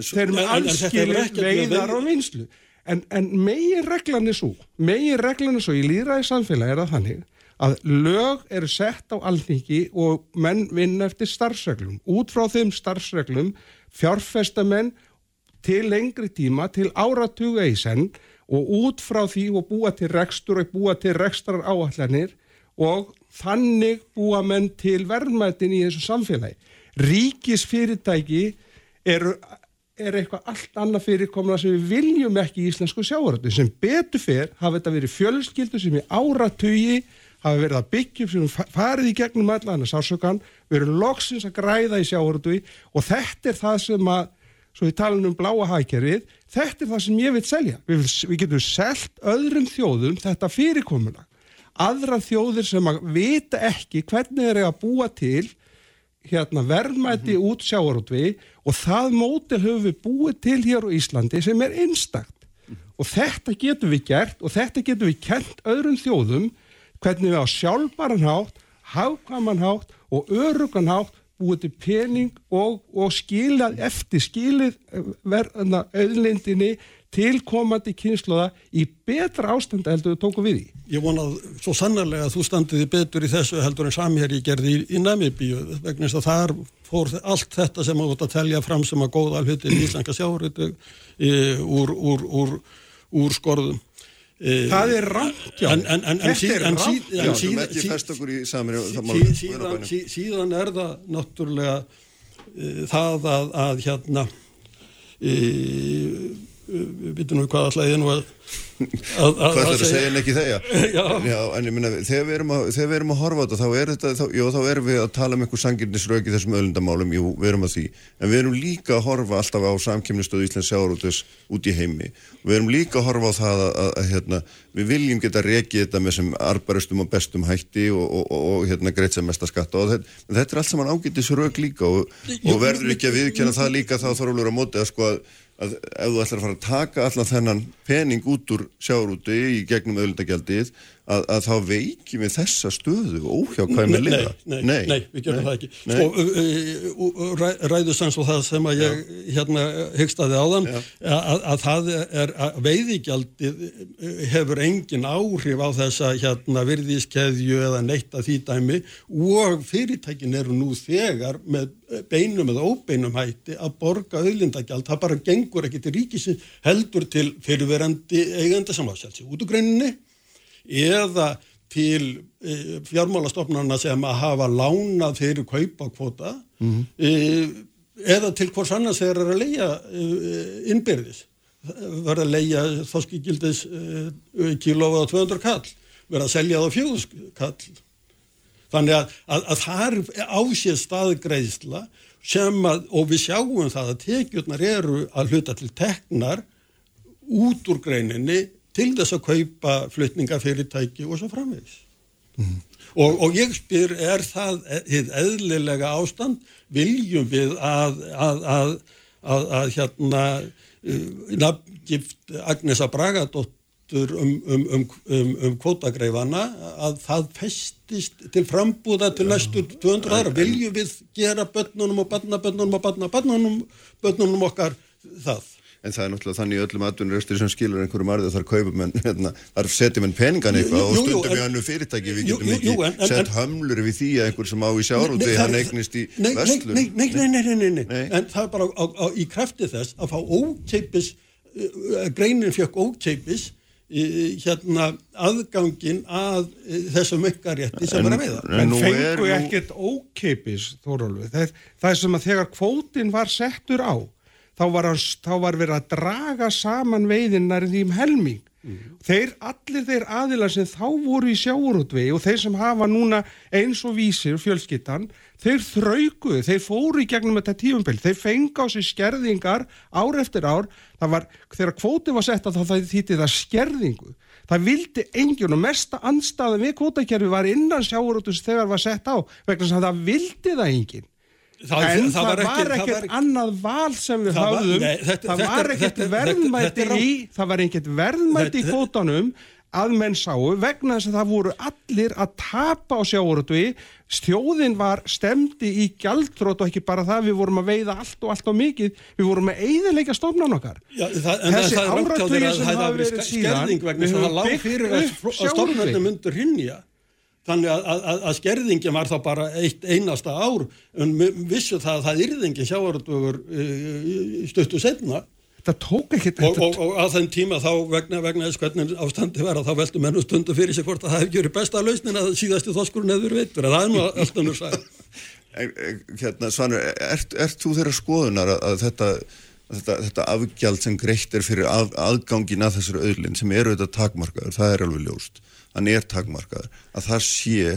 þeir eru með allskilu veiðar og vinslu. En, en megin reglan er svo, megin reglan er svo í líðræði samfélagi er það þannig að lög eru sett á alþingi og menn vinna eftir starfsreglum. Út frá þeim starfsreglum fjárfestamenn til lengri tíma, til áratuga í senn og út frá því og búa til rekstur og búa til rekstrar áallanir og þannig búa menn til verðmættin í þessu samfélagi. Ríkisfyrirtæki eru er eitthvað allt annað fyrirkomna sem við viljum ekki í íslensku sjávarötu sem betur fyrr hafa þetta verið fjölskyldu sem í áratugi hafa verið að byggja sem farið í gegnum allan að sásökan, verið loksins að græða í sjávarötu og þetta er það sem að svo við talum um bláa hækjarið, þetta er það sem ég vil selja. Við, við getum selgt öðrum þjóðum þetta fyrirkomuna. Aðra þjóðir sem að vita ekki hvernig þeir eru að búa til hérna, verðmæti mm -hmm. út sjáarútvi og það mótil höfum við búið til hér á Íslandi sem er einstakt. Mm -hmm. Og þetta getum við gert og þetta getum við kent öðrum þjóðum hvernig við á sjálfbaranhátt, hafkamanhátt og öruganhátt búið til pening og, og skilað eftir skilið eh, verðana auðlindinni til komandi kynsluða í betra ástand heldur við tókum við í. Ég vonað svo sannarlega að þú standiði betur í þessu heldur en samherji gerði í, í Namibíu vegna þess að þar fór allt þetta sem átt að telja fram sem að góða alveg í Íslandska sjáriðu úr, úr, úr, úr skorðum. Það er rátt, já. En, en, en, en síðan, síðan er það náttúrulega uh, það að, að hérna veitum nú hvað alltaf ég nú að Hvað þetta að segja en ekki þegar? Já. En ég minna, þegar við erum að, við erum að horfa á þetta, þá er þetta, þá, jú, þá erum við að tala um einhver sangirnisröki þessum öllundamálum, jú, við erum að því, en við erum líka að horfa alltaf á samkjöfnistöðu Íslands sjáarútis út í heimi. Við erum líka að horfa á það að, að, að hérna, við viljum geta rekið þetta með sem arbaristum og bestum hætti og, og, og, og hérna greitt sem mesta skatta og þetta, þetta er allt saman ágættisrök líka og verður ekki að viðkjanna það líka þá þarf að ef þú ætlar að fara að taka allan þennan pening út úr sjárúti í gegnum öðlundagjaldið að, að þá veikjum við þessa stöðu óhjá hvað með liða. Nei, nei, nei, við gerum það ekki. Sko, ræðusans og það sem að ég Já. hérna hyggstaði á þann að, að það er að veiðigjaldið hefur engin áhrif á þessa hérna virðiskeðju eða neitt að því dæmi og fyrirtækin eru nú þegar með beinum eða óbeinum hætti að borga auðlindagjald, það bara gengur ekki til ríkisins heldur til fyrirverandi eigenda samváðsjálfsi út úr greininni eða til e, fjármálastofnarna sem að hafa lánað fyrir kaupakvota mm -hmm. e, eða til hvors annars þeir eru að leia e, innbyrðis verða að leia þoskigildis kílófa á 200 kall verða að selja það á fjóðus kall þannig að, að, að það er ásið staðgreðsla sem að, og við sjáum það að tekjurnar eru að hluta til teknar út úr greininni til þess að kaupa flutningafyrirtæki og svo framvegis. Mm. Og, og ég spyr, er það þið eðlilega ástand? Viljum við að, að, að, að hérna uh, nafngift Agnesa Bragadóttur um, um, um, um, um kvótagreifana að það festist til frambúða til næstu 200 ára. Viljum við gera börnunum og barnabörnunum og barnabörnunum börnunum okkar það? En það er náttúrulega þannig í öllum atvinnuröstur sem skilur einhverjum arðið þar kaupum en hérna, þar setjum við peningan eitthvað og stundum við hannu fyrirtæki við getum jú, jú, ekki en, sett en, hömlur við því að einhver sem á í sjárúti hann eignist í nei, vestlum nei nei, nei, nei, nei, en það er bara á, á, í krafti þess að fá ókeipis uh, greinin fjökk ókeipis hérna aðgangin að þessum ykkarétti sem er að veiða. En fengu ekkert ókeipis, Þórólfi, það, það er sem að þegar kvótin var settur á þá var, hans, þá var verið að draga saman veiðinnar því um helming. Þeir, allir þeir aðilar sem þá voru í sjáurútvegi og þeir sem hafa núna eins og vísir fjölskyttan, þeir þraukuðu, þeir fóru í gegnum þetta tífumbil, þeir fengi á sig skerðingar ár eftir ár, það var, þegar kvóti var sett að það þýtti það skerðingu, það vildi engin og mesta anstæða við kvótakerfi var innan sjáurútvegi þegar var sett á, vegna sem það vildi það engin Það, en það það var ekkert annað val sem við þetta- það var ekkert er í það var ekkert verðmæti í kvótanum að menn sáu vegna þess að það voru allir að tapa á sjáurutvi stjóðin var stemdi í gjaldrót og ekki bara það. Við vorum að veiða allt og allt og mikið. Við vorum að eigðilega stofnan okkar. Já, það, Þessi að sem hafa hafi verið síðan, við höfum byggt upp að Þannig að, að, að skerðingin var þá bara eitt einasta ár en vissu það að það yrði engin sjávarútvögur uh, stuttu setna það tók ekki og, og, og á þeim tíma þá vegna, vegna þess hvernig ástandi var að þá veldu menn og stundu fyrir sig hvort að það hefði gjörið besta lausnin að síðastu þoskurinn hefur veitur að það er nú alltaf nú eh, Hérna, Svanur, ert, ert þú þeirra skoðunar að, að þetta, að þetta, þetta afgjald sem greitt er fyrir að, aðgangin að þessari auðlinn sem eru þetta takmarkaður, það er alveg ljóst, hann er takmarkaður, að það sé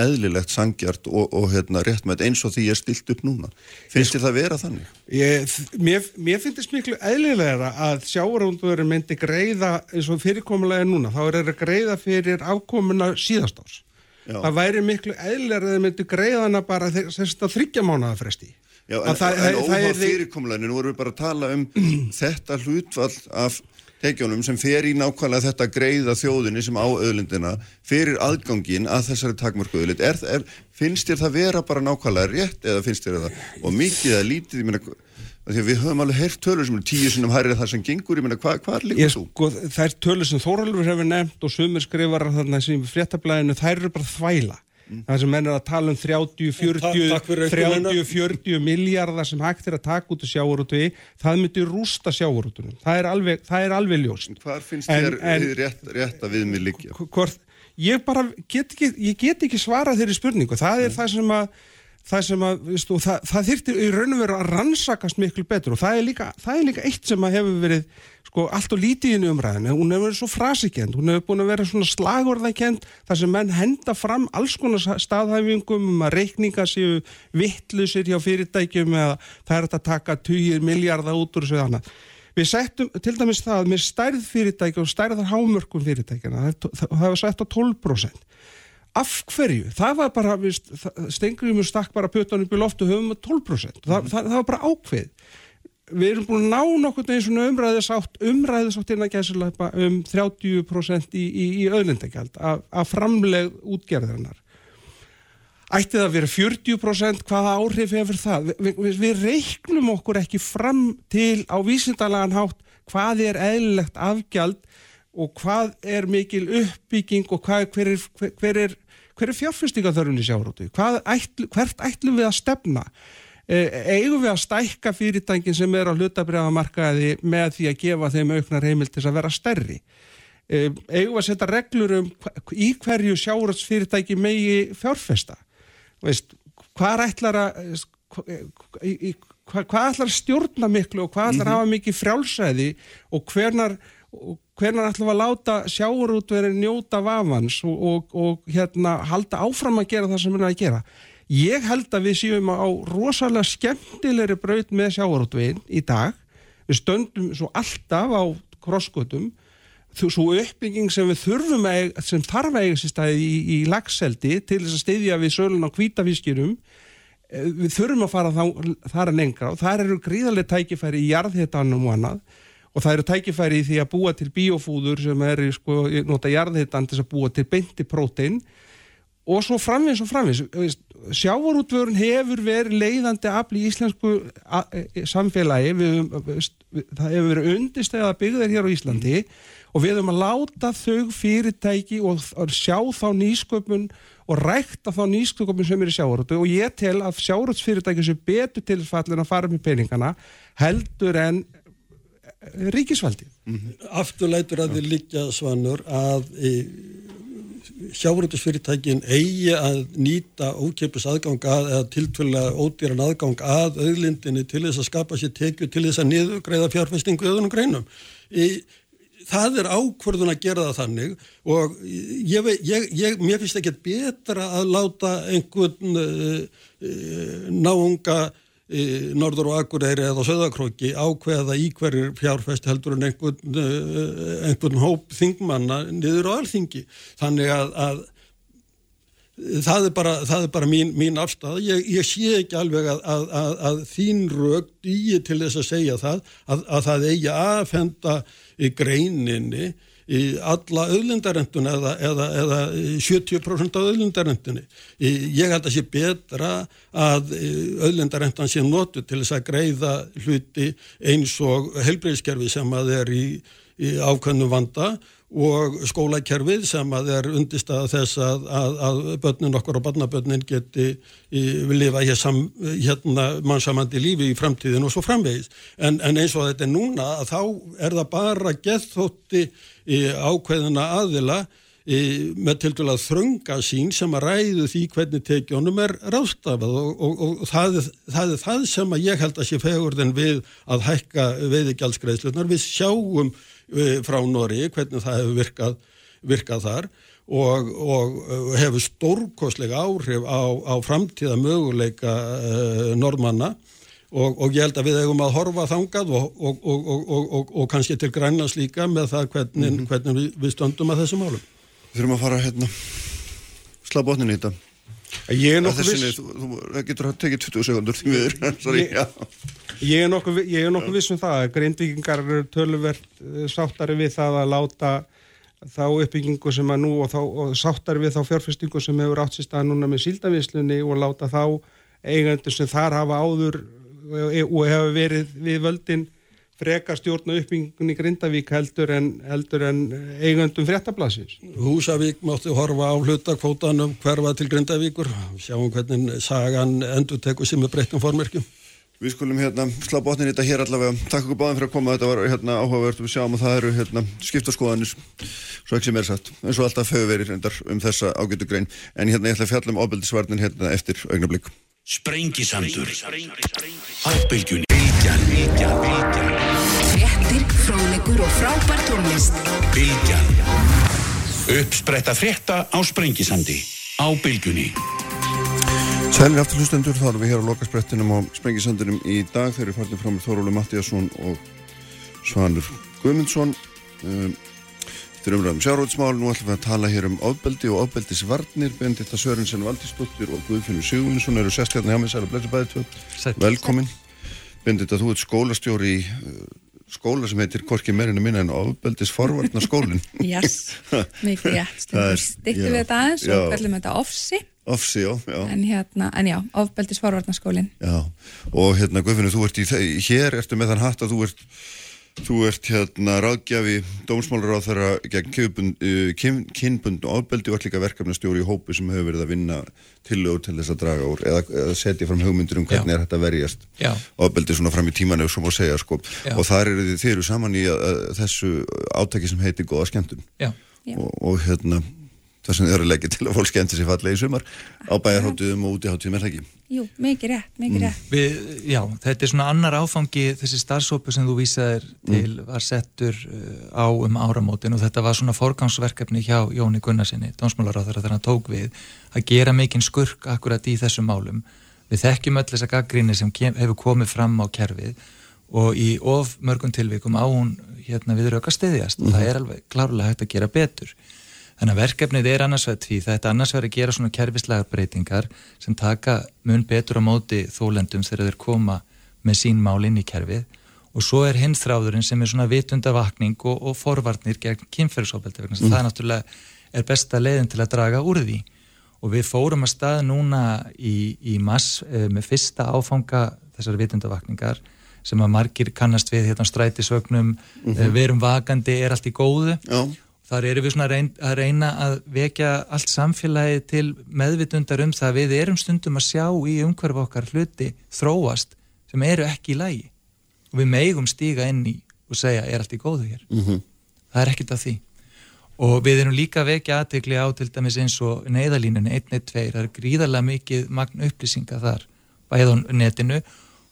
eðlilegt sangjart og, og hérna, rétt með eins og því er stilt upp núna. Finnst þér það vera þannig? Ég, mér, mér finnst miklu eðlilegra að sjávarúndurinn myndi greiða eins og fyrirkomulega er núna, þá er það að greiða fyrir afkomuna síðast árs. Já. Það væri miklu eðlilegra að þeir myndi greiða hana bara þess að þryggja mánuða fresti. Já, en, en óháð yrði- fyrirkomlæni, nú erum við bara að tala um þetta hlutfall af tekjunum sem fer í nákvæmlega þetta greiða þjóðinni sem á auðlindina fyrir aðgangin að þessari takmörku auðlind. Er, er, finnst þér það vera bara nákvæmlega rétt eða finnst þér það og mikið eða lítið, að við höfum alveg heyrt tölur sem eru tíu sinnum hærri það sem gengur, ég meina, hvað hva liggur Ég þú? sko, þær tölur sem Þórólfur hefur nefnt og sumir skrifar þarna sem fréttablaðinu, þær eru bara þvæla. Það sem menn er að tala um 30, 40, Takk- takk fyrir einkunnina. 30, 40 miljardar sem hægt er að taka út úr sjávarútvi, það myndi rústa sjávarútunum. Það er alveg, það er alveg ljóst. Hvar finnst En- þér en- rétt, rétt að við mig liggja? hvort, ég bara get ekki, ég get ekki svarað þeirri spurningu, það er það sem að það sem að, veistu, það, það þyrftir í raun og veru að rannsakast miklu betur og það er líka, það er líka eitt sem að hefur verið sko allt og lítið inn í umræðinu hún hefur verið svo frasikend, hún hefur búin að vera svona slagorðakend, þar sem menn henda fram alls konar staðhæfingum um að reikninga séu vittlusir hjá fyrirtækjum eða það er að taka 20 miljardar út úr þessu annað Við settum til dæmis það með stærð fyrirtækja og stærðar hámörkum fyrirtækjana, það, það var sett á 12%. Af hverju? Það var bara, stengriðum stakk bara pötunum upp í loftu höfum með 12%. Það, það, það var bara ákveð. Við erum búin að ná nokkur eins og umræðisátt, umræðisátt innan gæsuleipa um 30% í, í, í öðlindagjald af, af framleg útgerðarinnar. Ætti það að vera 40% hvaða áhrif hefur það? Vi, vi, við reiknum okkur ekki fram til á vísindalagan hátt hvað er eðlilegt afgjald og hvað er mikil uppbygging og hvað, hver er, hver, er, hver er fjárfestingaþörfunni sjárótu? Ætl, hvert ætlum við að stefna? Eh, eigum við að stækka fyrirtækin sem er á hlutabriðamarkaði með því að gefa þeim auknar heimil til að vera stærri? Eh, eigum við að setja reglur um í hverju sjárótsfyrirtæki megi fjárfesta? Veist, hvað ætlar að hvað, hvað, hvað ætlar að stjórna miklu og hvað ætlar að hafa mikið frjálsæði og hvernar og hvernar ætlum við að láta sjáurútverið njóta vafans og, og, og hérna halda áfram að gera það sem við erum að gera. Ég held að við séum á rosalega skemmtilegri braut með sjáurútveginn í dag. Við stöndum svo alltaf á krossgötum svo uppbygging sem við þurfum að, sem þarf að eiga sér staði í, í lagseldi til þess að styðja við sölun á hvítafískirum við þurfum að fara þá, þar að lengra og þar eru gríðarlega tækifæri í jarðhitanum og annað og það eru tækifæri í því að búa til biofúður sem eru sko, nota jarðhitan til að búa til beinti prótein. Og svo framvins og framvins sjávarútvörun hefur verið leiðandi afl í íslensku a- e- samfélagi. Höfum- við, það hefur verið undistega byggðir hér á Íslandi. Og við höfum að láta þau fyrirtæki og, sjá þá nýsköpun og rækta þá nýsköpun sem er í sjávarútvu og ég tel að sjávarútsfyrirtæki sem betur til fallin að fara með peningana heldur en ríkisvaldi afturlætur að þið liggja svanur að e, sjávarútusfyrirtækin eigi að nýta ókeipis aðgang að eða tiltvöla ódýran aðgang að auðlindinni til þess að skapa sér tekju til þess að niðugreiða fjárfestingu öðunum greinum. Í, það er ákvörðun að gera það þannig og ég, ég, ég, mér finnst ekki betra að láta einhvern uh, náunga Norður og Akureyri eða Söðakróki ákveða í hverjir fjárfest heldur en einhvern, einhvern hóp þingmanna niður á alþingi. Þannig að, að það er bara, það er bara mín, mín afstæða. Ég, ég sé ekki alveg að, að, að, þín rög dýi til þess að segja það að það eigi aðfenda í greininni í alla auðlindarenduna eða, eða, eða 70% á auðlindarendunni. Ég held að sé betra að auðlindarendan sé notu til þess að greiða hluti eins og helbreyðskerfi sem að er í, í ákveðnu vanda og skólakerfið sem að er undist að þess að, að, að börnin okkur og barnabörnin geti lifa hér sam, hérna mannsamandi lífi í framtíðin og svo framvegis. En, en eins og þetta er núna að þá er það bara gethótti ákveðina aðila í, með til dæla þrönga sín sem að ræðu því hvernig tekjónum er rástafað og, og, og það, það er það sem að ég held að sé fegurðin við að hækka veiðigjaldskreislunar. Við sjáum frá Nóri, hvernig það hefur virkað, virkað þar og, og hefur stórkoslega áhrif á, á framtíða möguleika uh, normanna og, og ég held að við hefum að horfa þangað og, og kannski til grænans líka með það hvernig, mm -hmm. hvernig við, stöndum að þessum málum. Við þurfum að fara hérna slá botnin í þetta. Ég er nokkuð viss... Þú, þú getur að tekið 20 sekundur því við erum, ég, ég er nokkuð, nokkuð viss um það að grindvikingar tölverð eh, sáttari við það að láta þá uppbyggingu sem að nú og, þá, og sáttari við þá fjárfestingu sem hefur átt sér stað núna með síldavislunni og láta þá eigendur sem þar hafa áður eh, og hefur verið við völdin freka stjórn og uppbyggingun í Grindavík heldur en, heldur en eigundum fréttablasins. Húsavík mátti horfa á hlutakvótanum hverfa til Grindavíkur, sjáum hvernig sagan endur teku sem er breyttum formverkjum. Við skulum hérna slá botnin í þetta hér allavega. Takk okkur báðan fyrir að koma, þetta var hérna áhugavert og við sjáum að það eru hérna skiptaskoðanir, svo ekki sem er satt, eins og alltaf hefur verið um þessa ágætu grein. En hérna ég ætla að fjalla um ábyldisvarnin hérna eftir augnablík. Sprengisandur bilgjan Frettir, fróðlegur og frábær tónlist. Bilgjan Uppspretta frétta á Sprengisandi Á Bilgjunni Sælir aftur hlustendur, þá erum við hér á lokasprettinum á Sprengisandinum í dag. Þegar við fartum fram með Þóróli Mattíasson og Svanur Guðmundsson. Um, Þetta er umræðum sjáróðsmál, nú ætlum við að tala hér um ofbeldi og ofbeldisvarnir, Bendita Sörensen Valdisdóttir og Guðfinnur Sigurvinsson eru sestkjarni hjá mig, sæla blessi bæði tvö. Velkomin. Bendita, þú ert skólastjóri í uh, skóla sem heitir Korki meirinu minna en ofbeldisforvarnar skólinn. Yes, mikið rétt. Stýttum við þetta aðeins og kallum þetta ofsi. Ofsi, já, já. En hérna, en já, ofbeldisforvarnar skólinn. Já, og hérna Guðfinnur, þú ert í, hér ertu með þann hatt að þú ert Þú ert hérna ráðgjafi dómsmálur á þeirra gegn uh, kynbundnu ábeldi og ert líka verkefnastjóri í hópu sem hefur verið að vinna tillögur til þess að draga úr eða, eða setja fram hugmyndir um hvernig Já. er þetta verjast ábeldi svona fram í tímanu sem að segja sko. Já. og þar eru þið, þið eru saman í að, að þessu átæki sem heiti Góða skemmtun. Og, og hérna það sem þið eru leggið til að fólk skemmti sér fallega í sumar á bæjarháttuðum og útíháttuðum er það ekki? Jú, mikið rétt, mikið mm. rétt. Við, já, þetta er svona annar áfangi þessi starfsópu sem þú vísaðir til mm. var settur uh, á um áramótin og þetta var svona forgangsverkefni hjá Jóni Gunnarsinni, dónsmálaráþara þegar hann tók við að gera mikinn skurk akkurat í þessum málum. Við þekkjum öll þessa gaggríni sem kem, hefur komið fram á kerfið og í of mörgum tilvikum á hún hérna við rauka stiðjast. Mm. Það er alveg klárlega hægt að gera betur. Þannig að verkefnið er annars vegar því þetta annars vegar að gera svona kerfislegar breytingar sem taka mun betur á móti þólendum þegar þeir koma með sín mál inn í kerfið. Og svo er hinn þráðurinn sem er svona vitundavakning og, og forvarnir gegn kynferðsóbeldi vegna mm. það náttúrulega er besta leiðin til að draga úr því. Og við fórum að stað núna í, í mass e, með fyrsta áfanga þessar vitundavakningar sem að margir kannast við hérna strætisögnum, mm -hmm. verum vakandi er allt í góðu. Já Þar eru við svona að reyna, að að vekja allt samfélagi til meðvitundar um það að við erum stundum að sjá í umhverf okkar hluti þróast sem eru ekki í lægi og við megum stíga inn í og segja er allt í góðu hér. Mm -hmm. Það er ekkit af því. Og við erum líka að vekja aðtegli á til dæmis eins og neyðalínunni 112, það er gríðarlega mikið magn upplýsinga þar bæð á netinu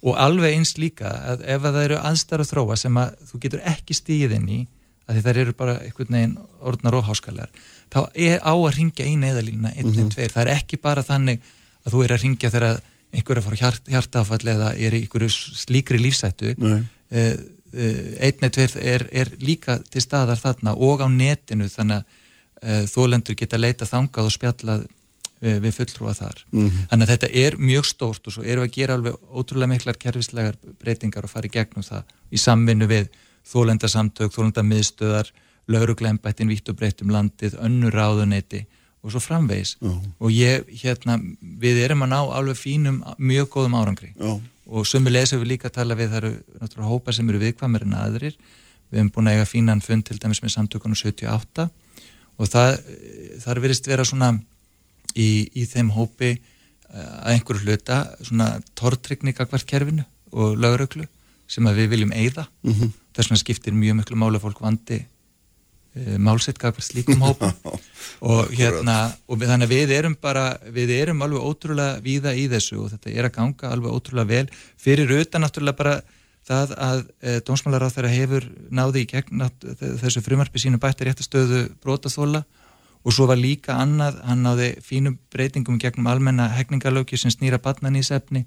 og alveg eins líka að ef það eru aðstæru þróa sem að þú getur ekki stíð inn í að þær eru bara einhvern veginn orðnar og háskalegar þá er á að ringja í neðalínuna 112, mm -hmm. það er ekki bara þannig að þú er að ringja þegar einhver er að fara hjart, hjartafall eða er í einhverju slíkri lífsættu uh, uh, 112 er, er líka til staðar þarna og á netinu þannig að uh, þólendur geta leita þangað og spjallað við, við fulltrúa þar. Mm -hmm. Þannig að þetta er mjög stórt og svo erum við að gera alveg ótrúlega miklar kerfislegar breytingar og fara í gegnum það í samvinnu við þólendarsamtök, þólendamiðstöðar, lauruglembættin, vitt og breytt um landið, önnur ráðuneyti og svo framvegis. -huh. Og ég, hérna, við erum að ná alveg fínum, mjög góðum árangri. -huh. Og sömulegis hefur við líka að tala við, það eru náttúrulega hópa sem eru viðkvamir en aðrir. Við hefum búin að eiga fínan fund til dæmis með samtökunum 78 og það, það verist vera svona í, í þeim hópi eh, að einhverju hluta svona tortrykninga hvert kerfinu og lauröklu sem við viljum eigða. Uh mhm. Þess vegna skiptir mjög miklu máli að fólk vandi e, málsett kakvar slíkum hópa og hérna og við, þannig að við erum bara við erum alveg ótrúlega víða í þessu og þetta er að ganga alveg ótrúlega vel. Fyrir auðvitað náttúrulega bara það að e, dómsmálar á þeirra hefur náði í gegn þessu frumarpi sínu bættir réttastöðu brotaþóla og svo var líka annað, hann náði fínum breytingum gegnum almenna hegningalöki sem snýra batnan í sefni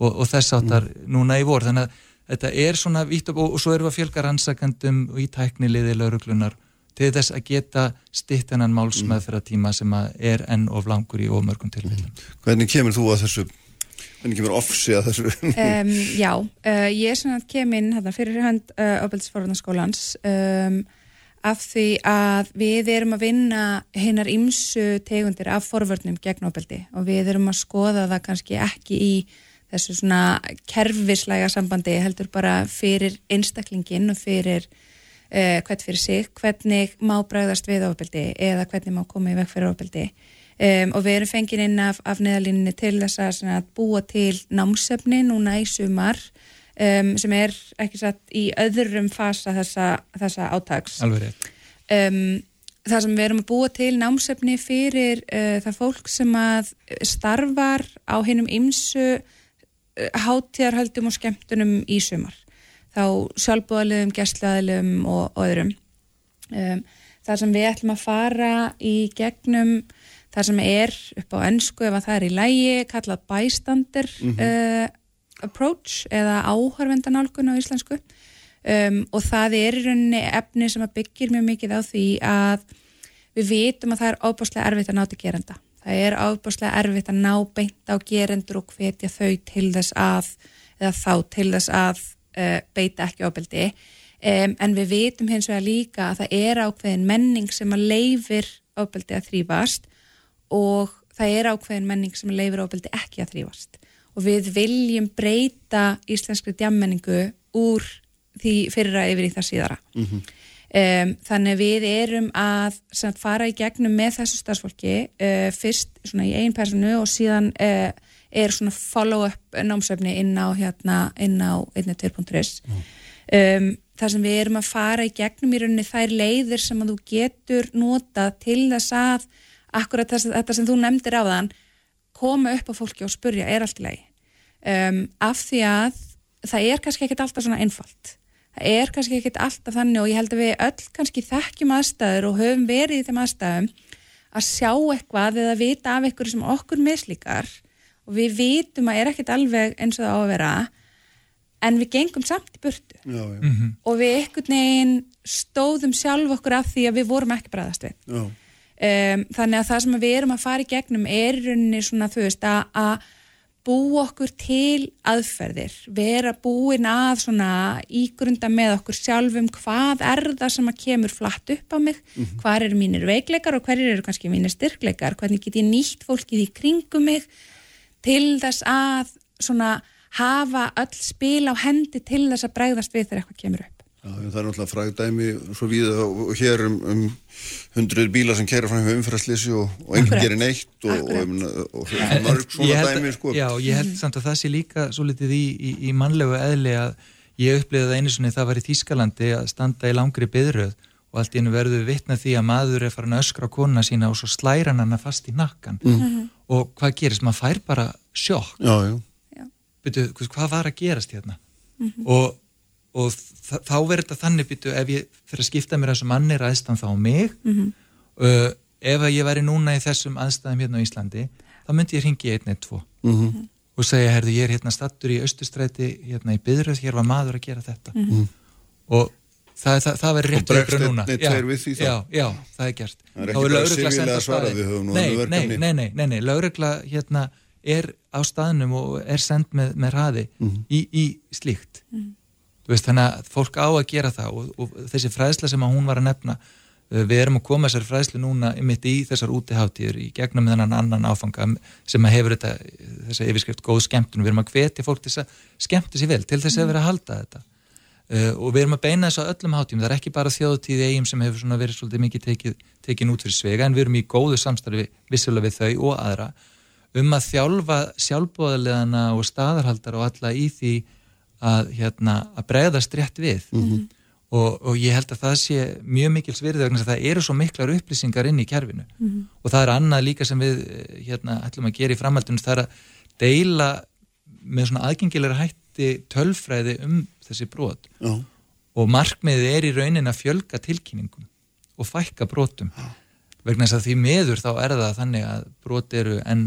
og, og þess áttar mm. núna í vor. Þannig að þetta er svona vitt og, og svo erum við að fjölga rannsakandum í tækniliði lauruglunar til þess að geta stitt hennan málsmaðferðatíma sem er enn of langur í ofmörgum tilfellum. Mm. Hvernig kemur þú að þessu, hvernig kemur ofsi að þessu? um, já, uh, ég er svona að kemin hérna, fyrir hand uh, ábæltisforðarnaskólans um, af því að við erum að vinna hinnar ymsu tegundir af forvörnum gegn ábælti og við erum að skoða það kannski ekki í þessu svona kerfislæga sambandi heldur bara fyrir einstaklingin og fyrir uh, hvert fyrir sig, hvernig má bræðast við ofbeldi eða hvernig má koma í vekk fyrir ofbeldi. Um, og við erum fengið inn af, af neðalínni til þess að búa til námsefni núna í sumar um, sem er ekki satt í öðrum fasa þessa, þessa átags Alveg rétt. Um, Það sem við erum að búa til námsefni fyrir uh, það fólk sem að starfar á hennum ymsu Eh, hátíðarhöldum og skemmtunum í sumar. Þá sjálfbúðaliðum, gæstlaðaliðum og, og öðrum. Um, það sem við ætlum að fara í gegnum það sem er upp á ennsku ef að það er í lægi kallað bystander mm -hmm. uh, approach eða áhörvendanálgun á íslensku. Um, og það er í rauninni efni sem byggir mjög mikið á því að við vitum að það er ábúrslega erfitt að náta gerenda það er ábúrslega erfitt að ná beint á gerendur og hvetja þau til þess að eða þá til þess að uh, beita ekki ábeldi um, en við vitum hins vegar líka að það er ákveðin menning sem að leifir ábeldi að þrýfast og það er ákveðin menning sem að leifir ábeldi ekki að þrýfast og við viljum breyta íslenskri djammenningu úr því fyrra yfir í það síðara. Mm -hmm. Um, þannig við erum að sagt, fara í gegnum með þessu starfsfólki uh, fyrst svona í einn personu og síðan uh, er svona follow-up námsöfni inn á hérna, inn á 1.2.is mm. um, þar sem við erum að fara í gegnum í rauninni þær leiðir sem að þú getur nota til þess að akkurat þess, þetta sem þú nefndir á þann koma upp á fólki og spurja er allt í lagi? Um, af því að það er kannski ekkit alltaf svona einfalt það er kannski ekkit alltaf þannig og ég held að við öll kannski þekkjum aðstæður og höfum verið í þeim aðstæðum að sjá eitthvað eða vita af eitthvað sem okkur mislíkar og við vitum að er ekkit alveg eins og það á að vera en við gengum samt í burtu já, já. Mm -hmm. og við ekkert neginn stóðum sjálf okkur af því að við vorum ekki bræðast við um, þannig að það sem við erum að fara í gegnum er í rauninni svona þú veist að bú okkur til aðferðir, vera búin að svona ígrunda með okkur sjálfum hvað er það sem að kemur flatt upp á mig, mm -hmm. hvað eru mínir veikleikar og hverjir eru kannski mínir styrkleikar, hvernig get ég nýtt fólkið í kringum mig til þess að svona hafa öll spil á hendi til þess að bregðast við þegar eitthvað kemur upp. Já, það er náttúrulega frægdæmi svo við og hér um, um hundruður bíla sem kæra fram hjá umfæraslýsi og, og enginn gerir neitt og, og, og mörg svona dæmi sko. Já, ég held samt að það sé líka svo litið í, í, í mannlegu eðli að ég uppliði það einu svona það var í Þýskalandi að standa í langri byðröð og allt í enu verðu vittna því að maður er farin að öskra á konuna sína og svo slæra hann fast í nakkan mm. og hvað gerist, maður fær bara sjokk. Já, já. Byrju, hvað var að gerast hérna? Mm -hmm. og og þá verður þetta þannig býtu ef ég fyrir að skipta mér að þessu manni ræðst hann þá mig. Mhm. uh, ef að ég væri núna í þessum aðstæðum hérna á Íslandi þá myndi ég ringi 112 Mhm. og segja, herðu, ég er hérna stattur í Östustræti, hérna í Byrröð, hér var maður að gera þetta. Mhm. og það, það, það verður rétt Og núna. Já, tveir við því þá? já, já, það er gert. Það er Þá ekki bara á að svara, við höfum nú nei, nei, nei, nei, nei, nei, lögregla hérna er á staðnum og er send með, með hraði Mhm. í, í slíkt. Þú veist, þannig að fólk á að gera það og, og þessi fræðsla sem hún var að nefna uh, við erum að koma þessar fræðslu núna mitt í þessar útiháttíður í gegnum þennan annan áfanga sem að hefur þetta þessa yfirskrift góð skemmtun. Við erum að hvetja fólk til að skemmta sér vel til þess að vera að halda þetta. Uh, og við erum að beina þessu á öllum hátíðum. Það er ekki bara þjóðutíði eigum sem hefur verið svolítið mikið tekið, tekin út fyrir svega en við erum í góðu samstarfi vissulega við þau og aðra. Um að þjálfa sjálfbóðarleðana og staðarhaldar og alla í því að, hérna, að bregðast rétt við. Mhm. og, og ég held að það sé mjög mikils virði vegna þess að það eru svo miklar upplýsingar inn í kerfinu. Mhm. og það er annað líka sem við eh, hérna, ætlum að gera í framhaldunum það er að deila með svona aðgengilega hætti tölfræði um þessi brot. Já. og markmiðið er í raunin að fjölga tilkynningum og fækka brotum. Vegna þess að því meður þá er það þannig að brot eru en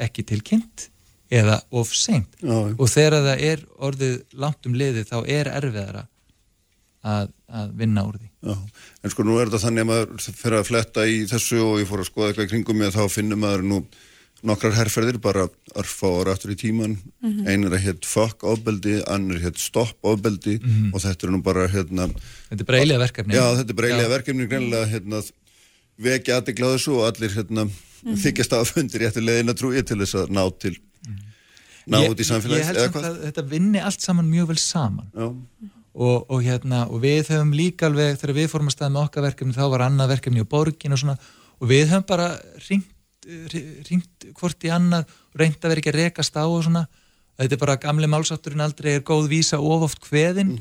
ekki tilkynnt eða of seint og þegar það er orðið langt um liðið þá er erfiðara að, að vinna úr því Já, en sko nú er þetta þannig að maður fyrir að fletta í þessu og ég fór að skoða eitthvað kringum mig að þá finnum maður nú nokkrar herrferðir bara örfá ára aftur í tíman Mhm. einar er hétt fuck ofbeldi, annar hétt stopp ofbeldi Mhm. og þetta er nú bara hérna Þetta er bara eilíða verkefni. Já, þetta er Já. verkefni greinlega hérna vekja aðdegla þessu og allir hérna Mhm. þykjast að fundir réttu leiðina trúi til þess að ná til ná Ég- út í Ég samfélagis held samt hvað? að þetta vinni allt saman mjög vel saman. Og, og, hérna, og við höfum líka alveg þegar við fórum að staða með okkar verkefni þá var annað verkefni á borgin og svona. Og við höfum bara ringt, ringt hvort í annað og reynt að vera ekki að rekast á og svona. Þetta er bara gamli málsátturinn aldrei er góð vísa of oft hveðin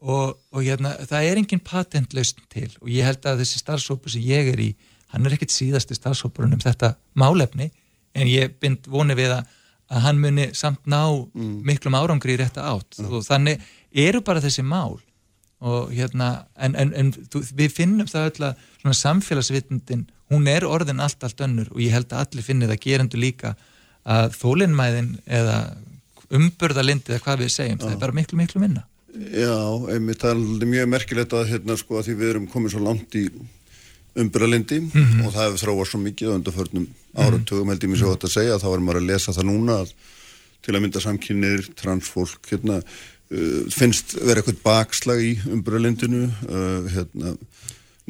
og, og hérna, það er engin patentlaust til. Og ég held að þessi starfsópu sem ég er í, hann er ekkit síðasti starfsópurinn um þetta málefni. En ég bind voni við að, að hann muni samt ná miklum árangri í rétta átt. Og þannig eru bara þessi mál. Og hérna, en, en, en þú, við finnum það öll að svona samfélagsvitundin, hún er orðin allt allt önnur. Og ég held að allir finni það gerendu líka að þólinnmæðin eða umburðalindið eða hvað við segjum, það er bara miklu miklu minna. Já, einmitt, það er mjög merkilegt að hérna sko að því við erum komið svo langt í umbralindi Mhm. og það hefur þróast svo mikið á undarförnum áratugum held ég mér svo að segja þá er maður að lesa það núna að, til að mynda samkynir, transfólk hérna, uh, finnst vera eitthvað bakslag í umbralindinu uh, hérna,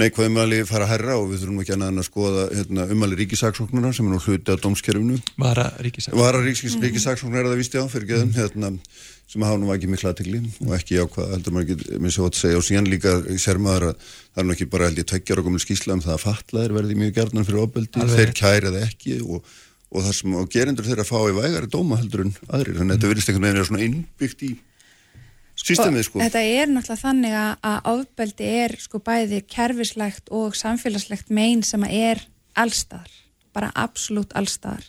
neikvæðum að fara að herra og við þurfum ekki annað en að skoða hérna, umali ríkisaksóknuna sem er nú hluti af dómskerfinu. Vara ríkisaksóknara. Vara ríkis, ríkisaksóknara er það víst já fyrir geðum hérna, sem hafa nú ekki mikla aðtegli og ekki jákvæða heldur maður ekki með svo að segja og síðan líka sér maður að það er nú ekki bara held ég tveggjar og komin skýsla um það að fatlaðir verði mjög gerðan fyrir ofbeldi, þeir kærið ekki og, og það sem og gerendur þeirra fá í vægari dóma heldur en aðrir. Þannig að þetta virðist einhvern veginn er svona innbyggt í systemið sko. Þetta er náttúrulega þannig að, ofbeldi er sko bæði kerfislegt og samfélagslegt mein sem er allstaðar, bara absolutt allstaðar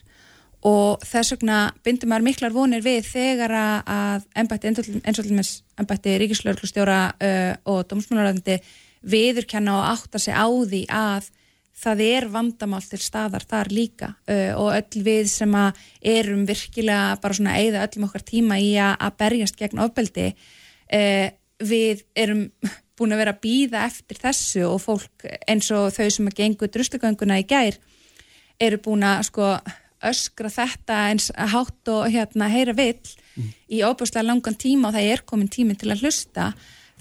og þess vegna bindum maður miklar vonir við þegar að, að embætti, eins og til með embætti ríkislauglustjóra uh, og dómsmálaröndi viðurkenna og átta sig á því að það er vandamál til staðar þar líka. Uh, og öll við sem að erum virkilega bara svona eyða öllum okkar tíma í að, að berjast gegn ofbeldi uh, við erum búin að vera að býða eftir þessu og fólk eins og þau sem að gengu druslegönguna í gær eru búin að sko öskra þetta eins hátt og hérna heyra vill í óbúslega langan tíma og það er komin tíminn til að hlusta.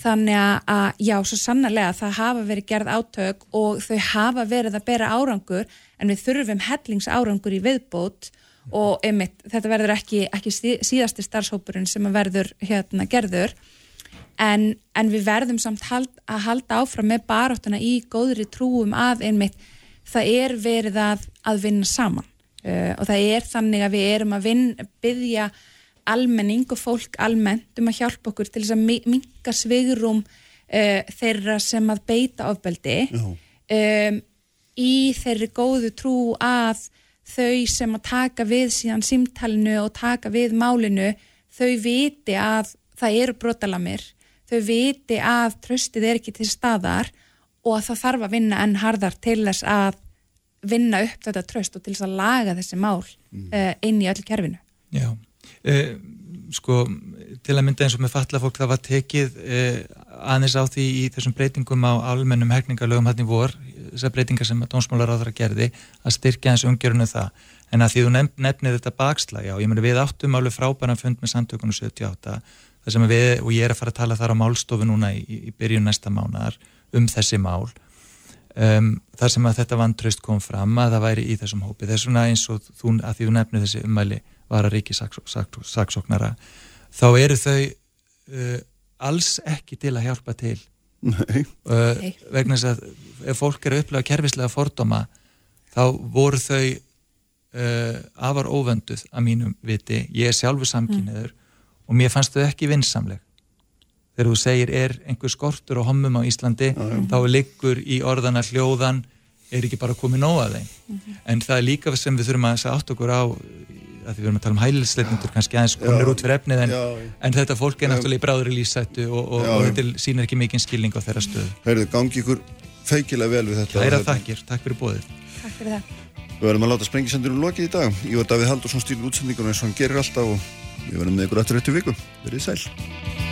Þannig að, að já, svo sannarlega það hafa verið gerð átök og þau hafa verið að bera árangur en við þurfum hellings árangur í viðbót og einmitt, þetta verður ekki, ekki sí- síðasti starfshópurinn sem að verður hérna gerður en, en við verðum samt hald, að halda áfram með baráttuna í góðri trúum að einmitt það er verið að, að vinna saman. Uh, og það er þannig að við erum að vin, byggja almenning og fólk almennt um að hjálpa okkur til þess að minka svigrum uh, þeirra sem að beita ofbeldi um, í þeirri góðu trú að þau sem að taka við síðan símtalinu og taka við málinu, þau viti að það eru brotalamir þau viti að tröstið er ekki til staðar og að það þarf að vinna enn harðar til þess að vinna upp þetta tröst og til þess að laga þessi mál uh, inn í öllu kerfinu. Já, eh, sko til að mynda eins og með falla fólk það var tekið eh, aðeins á því í þessum breytingum á almennum hegningarlögum hann í vor, þessar breytingar sem þeirra gerði, að styrkja eins umgjörunu það, en að því þú nefn, nefnir þetta bakslag, já, ég meni við áttum alveg frábæran fund með samtökunum 78 þar sem við, og ég er að fara að tala þar á málstofu núna í, í byrjun næsta mánar um þessi mál. Um, þar sem að þetta vantraust kom fram að það væri í þessum hópi. Þess vegna eins og þú, að því þú nefnir þessi ummæli var að ríki saksóknara þá eru þau uh, alls ekki til að hjálpa til. Uh, vegna þess að ef fólk eru að upplega kerfislega fordóma þá voru þau uh, afar óvönduð að mínum viti, ég er sjálfu samkynniður mm. Og mér fannst þau ekki vinsamleg þegar þú segir er einhver skortur og hommum á Íslandi mm. þá liggur í orðana hljóðan er ekki bara komið nóg að þeim mm. en það er líka sem við þurfum að átt okkur á að því við erum að tala um hælisleitnendur kannski aðeins komir út fyrir efnið en, en þetta fólk er náttúrulega í bráður í lísættu og, og, og þetta sýnir ekki mikinn skilning á þeirra stöðu. Herðu, gangi ykkur feikilega vel við þetta. Það er að þakkir, takk fyrir bóðið. Takk fyrir það. Við verðum að láta sprengisendurum lokið í dag. Ég var Davíð Haldursson stýrið útsendingunum eins og hann gerir alltaf og við verðum með ykkur aftur eftir viku. Verðið sæl.